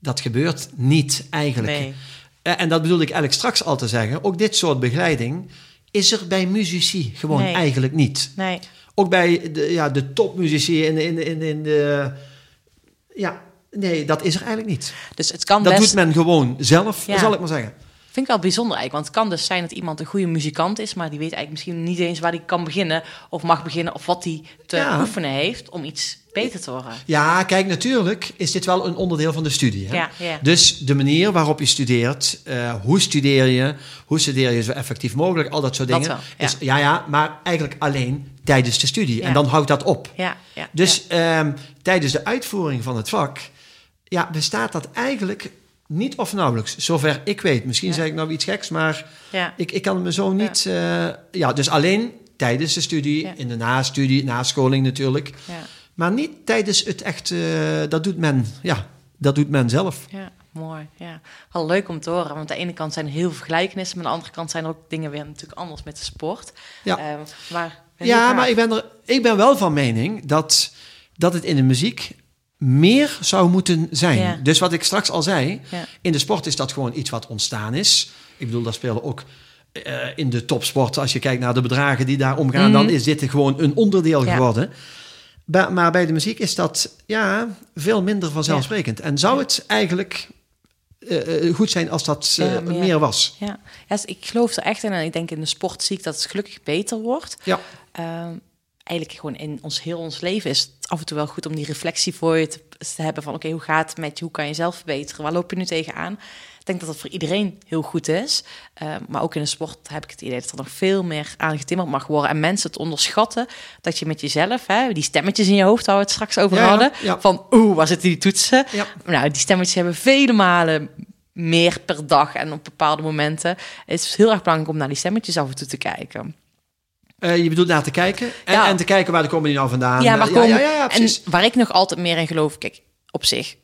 S4: Dat gebeurt niet eigenlijk.
S3: Nee.
S4: Eh, En dat bedoel ik eigenlijk straks al te zeggen. Ook dit soort begeleiding is er bij muzici gewoon
S3: Nee.
S4: eigenlijk niet.
S3: Nee.
S4: Ook bij de, ja, de topmuzici in, in, in, in de... Ja, nee, dat is er eigenlijk niet.
S3: Dus het kan
S4: Dat
S3: best...
S4: doet men gewoon zelf,
S3: Ja.
S4: zal ik maar zeggen.
S3: Vind ik wel bijzonder eigenlijk. Want het kan dus zijn dat iemand een goede muzikant is, maar die weet eigenlijk misschien niet eens waar hij kan beginnen of mag beginnen of wat hij te
S4: Ja.
S3: oefenen heeft om iets beter te worden.
S4: Ja, kijk, natuurlijk is dit wel een onderdeel van de studie. Hè?
S3: Ja, ja.
S4: Dus de manier waarop je studeert, eh, hoe studeer je, hoe studeer je zo effectief mogelijk, al dat soort
S3: Dat
S4: dingen.
S3: wel, ja.
S4: Is, ja, ja, maar eigenlijk alleen tijdens de studie. En dan houdt dat op.
S3: Ja, ja.
S4: Dus ehm, tijdens de uitvoering van het vak, ja, bestaat dat eigenlijk niet of nauwelijks. Zover ik weet. Misschien
S3: Ja.
S4: zeg ik nou iets geks, maar
S3: ja.
S4: ik, ik kan me zo niet... Ja, ja dus alleen tijdens de studie, in de nastudie, nascholing natuurlijk.
S3: ja,
S4: Maar niet tijdens het echt, eh, dat doet men, ja, dat doet men zelf.
S3: ja, mooi. Ja. Wel leuk om te horen. Want aan de ene kant zijn er heel veel gelijkenissen, maar aan de andere kant zijn er ook dingen weer natuurlijk anders met de sport.
S4: Ja.
S3: Eh, maar ik ben heel
S4: Ja, maar ik ben, er, ik ben wel van mening dat, dat het in de muziek meer zou moeten zijn.
S3: Ja.
S4: Dus wat ik straks al zei,
S3: Ja.
S4: in de sport is dat gewoon iets wat ontstaan is. Ik bedoel, daar spelen ook eh, in de topsport, als je kijkt naar de bedragen die daar omgaan,
S3: Mhm.
S4: dan is dit gewoon een onderdeel
S3: Ja.
S4: geworden. Ba- maar bij de muziek is dat ja, veel minder vanzelfsprekend. En zou het eigenlijk eh, eh, goed zijn als dat
S3: Ja,
S4: meer.
S3: meer.
S4: was?
S3: Ja. ja, dus ik geloof er echt in. En ik denk in de sport zie ik dat het gelukkig beter wordt.
S4: Ja.
S3: Ehm, eigenlijk gewoon in ons heel ons leven is af en toe wel goed om die reflectie voor je te, te hebben van oké, hoe gaat het met je? Hoe kan je jezelf verbeteren? Waar loop je nu tegenaan? Ik denk dat dat voor iedereen heel goed is. Ehm, maar ook in de sport heb ik het idee dat er nog veel meer aan getimmerd mag worden. En mensen het onderschatten dat je met jezelf, hè, die stemmetjes in je hoofd waar we het straks over
S4: ja,
S3: hadden,
S4: ja.
S3: van oeh, waar zitten die toetsen?
S4: Ja.
S3: Nou, die stemmetjes hebben vele malen meer per dag en op bepaalde momenten. Het is heel erg belangrijk om naar die stemmetjes af en toe te kijken.
S4: Eh, je bedoelt naar te kijken en,
S3: Ja.
S4: en te kijken waar komen die nou vandaan.
S3: Ja,
S4: ja,
S3: komen,
S4: ja, ja,
S3: en waar ik nog altijd meer in geloof, kijk, op zich,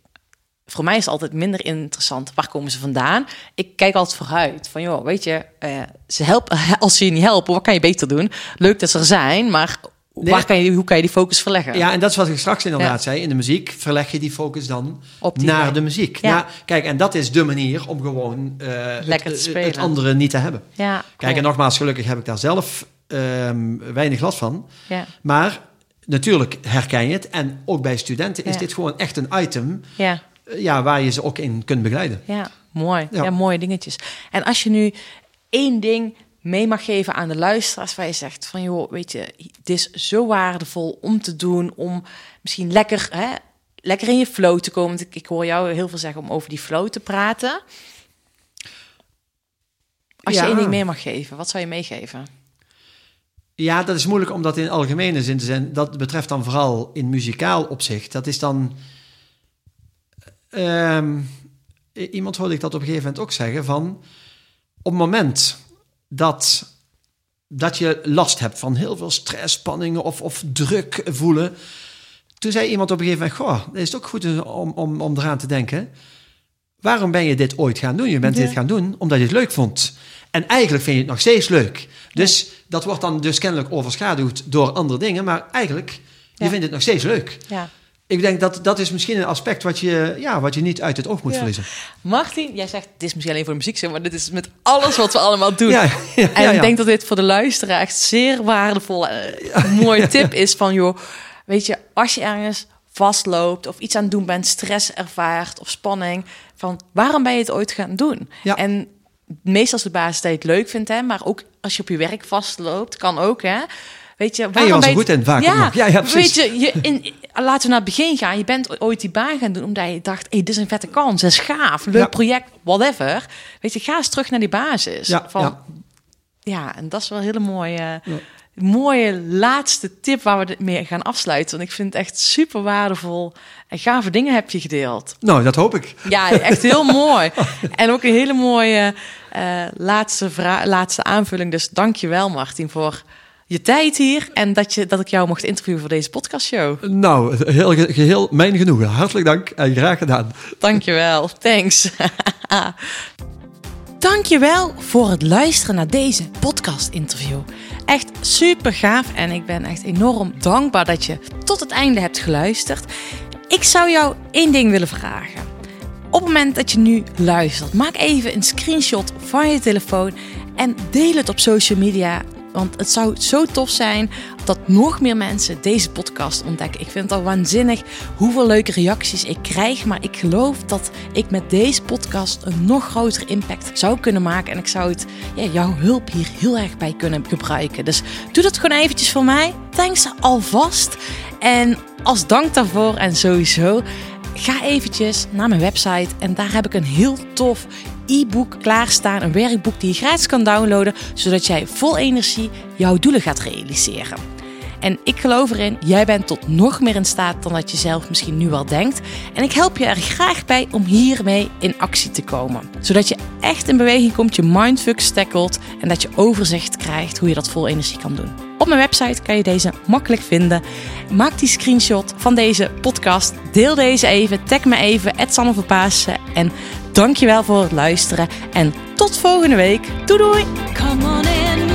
S3: voor mij is het altijd minder interessant. Waar komen ze vandaan? Ik kijk altijd vooruit. Van joh, weet je, eh, ze helpen. [laughs] Als ze je niet helpen, wat kan je beter doen? Leuk dat ze er zijn, maar
S4: Nee.
S3: waar kan je, hoe kan je die focus verleggen?
S4: Ja, en dat is wat ik straks inderdaad
S3: Ja.
S4: zei. In de muziek verleg je die focus dan
S3: die
S4: naar de muziek.
S3: Ja.
S4: Ja. kijk, en dat is de manier om gewoon eh,
S3: Lekker te
S4: het,
S3: spelen.
S4: het andere niet te hebben.
S3: Ja,
S4: Kijk,
S3: cool.
S4: en nogmaals, gelukkig heb ik daar zelf ehm, weinig last van.
S3: Ja.
S4: Maar natuurlijk herken je het. En ook bij studenten is
S3: Ja.
S4: dit gewoon echt een item
S3: Ja.
S4: eh, ja, waar je ze ook in kunt begeleiden.
S3: Ja, mooi. Ja.
S4: Ja.
S3: mooie dingetjes. En als je nu één ding mee mag geven aan de luisteraars, waar je zegt van joh, weet je, het is zo waardevol om te doen, om misschien lekker, hè, lekker in je flow te komen. Want ik, ik hoor jou heel veel zeggen om over die flow te praten. Als je één ding mee mag geven, wat zou je meegeven?
S4: Ja, dat is moeilijk om dat in algemene zin te zijn. Dat betreft dan vooral in muzikaal opzicht. Dat is dan. ehm, iemand hoorde ik dat op een gegeven moment ook zeggen: van op het moment dat, dat je last hebt van heel veel stress, spanningen of, of druk voelen. Toen zei iemand op een gegeven moment: Goh, het is ook goed om, om, om eraan te denken. Waarom ben je dit ooit gaan doen? Je bent
S3: Ja.
S4: dit gaan doen omdat je het leuk vond. En eigenlijk vind je het nog steeds leuk. Dus dat wordt dan dus kennelijk overschaduwd door andere dingen. Maar eigenlijk, je
S3: Ja.
S4: vindt het nog steeds leuk.
S3: Ja.
S4: Ik denk dat dat is misschien een aspect wat je, ja, wat je niet uit het oog moet
S3: Ja.
S4: verliezen.
S3: Martin, jij zegt, dit is misschien alleen voor de muziek, maar dit is met alles wat we allemaal doen. [laughs]
S4: Ja, ja,
S3: En ik denk dat dit voor de luisteraar echt zeer waardevol en een mooie [laughs] tip is van, joh, weet je, als je ergens vastloopt of iets aan het doen bent, stress ervaart of spanning, van waarom ben je het ooit gaan doen?
S4: Ja.
S3: En meestal is de basis dat je het leuk vindt, hè, maar ook als je op je werk vastloopt, kan ook, hè. Weet je, waarom
S4: was
S3: je
S4: goed in, vaak
S3: ja.
S4: Ja, ja, precies.
S3: Weet je, je in, laten we naar het begin gaan. Je bent ooit die baan gaan doen omdat je dacht, hey, dit is een vette kans, dat is gaaf, leuk
S4: Ja.
S3: project, whatever. Weet je, ga eens terug naar die basis.
S4: Ja,
S3: van,
S4: ja.
S3: ja, en dat is wel een hele mooie, mooie laatste tip waar we mee gaan afsluiten. Want ik vind het echt super waardevol en gave dingen heb je gedeeld.
S4: Nou, dat hoop ik.
S3: Ja, echt heel [laughs] mooi. En ook een hele mooie eh, laatste, laatste aanvulling. Dus dank je wel, Martin, voor je tijd hier. En dat, je, dat ik jou mocht interviewen voor deze podcastshow.
S4: Nou, heel, ge- geheel mijn genoegen. Hartelijk dank en graag gedaan.
S3: Dank je wel. Thanks. [laughs] Dank je wel voor het luisteren naar deze podcast-interview. Echt super gaaf en ik ben echt enorm dankbaar dat je tot het einde hebt geluisterd. Ik zou jou één ding willen vragen. Op het moment dat je nu luistert, maak even een screenshot van je telefoon en deel het op social media. Want het zou zo tof zijn dat nog meer mensen deze podcast ontdekken. Ik vind het al waanzinnig hoeveel leuke reacties ik krijg. Maar ik geloof dat ik met deze podcast een nog grotere impact zou kunnen maken. En ik zou het, ja, jouw hulp hier heel erg bij kunnen gebruiken. Dus doe dat gewoon eventjes voor mij. Thanks alvast. En als dank daarvoor en sowieso ga eventjes naar mijn website en daar heb ik een heel tof e-book klaarstaan. Een werkboek die je gratis kan downloaden, zodat jij vol energie jouw doelen gaat realiseren. En ik geloof erin, jij bent tot nog meer in staat dan dat je zelf misschien nu al denkt. En ik help je er graag bij om hiermee in actie te komen. Zodat je echt in beweging komt, je mindfuck tackelt en dat je overzicht krijgt hoe je dat vol energie kan doen. Op mijn website kan je deze makkelijk vinden. Maak die screenshot van deze podcast. Deel deze even. Tag me even. Sanne van Pasen. En dankjewel voor het luisteren. En tot volgende week. Doei doei!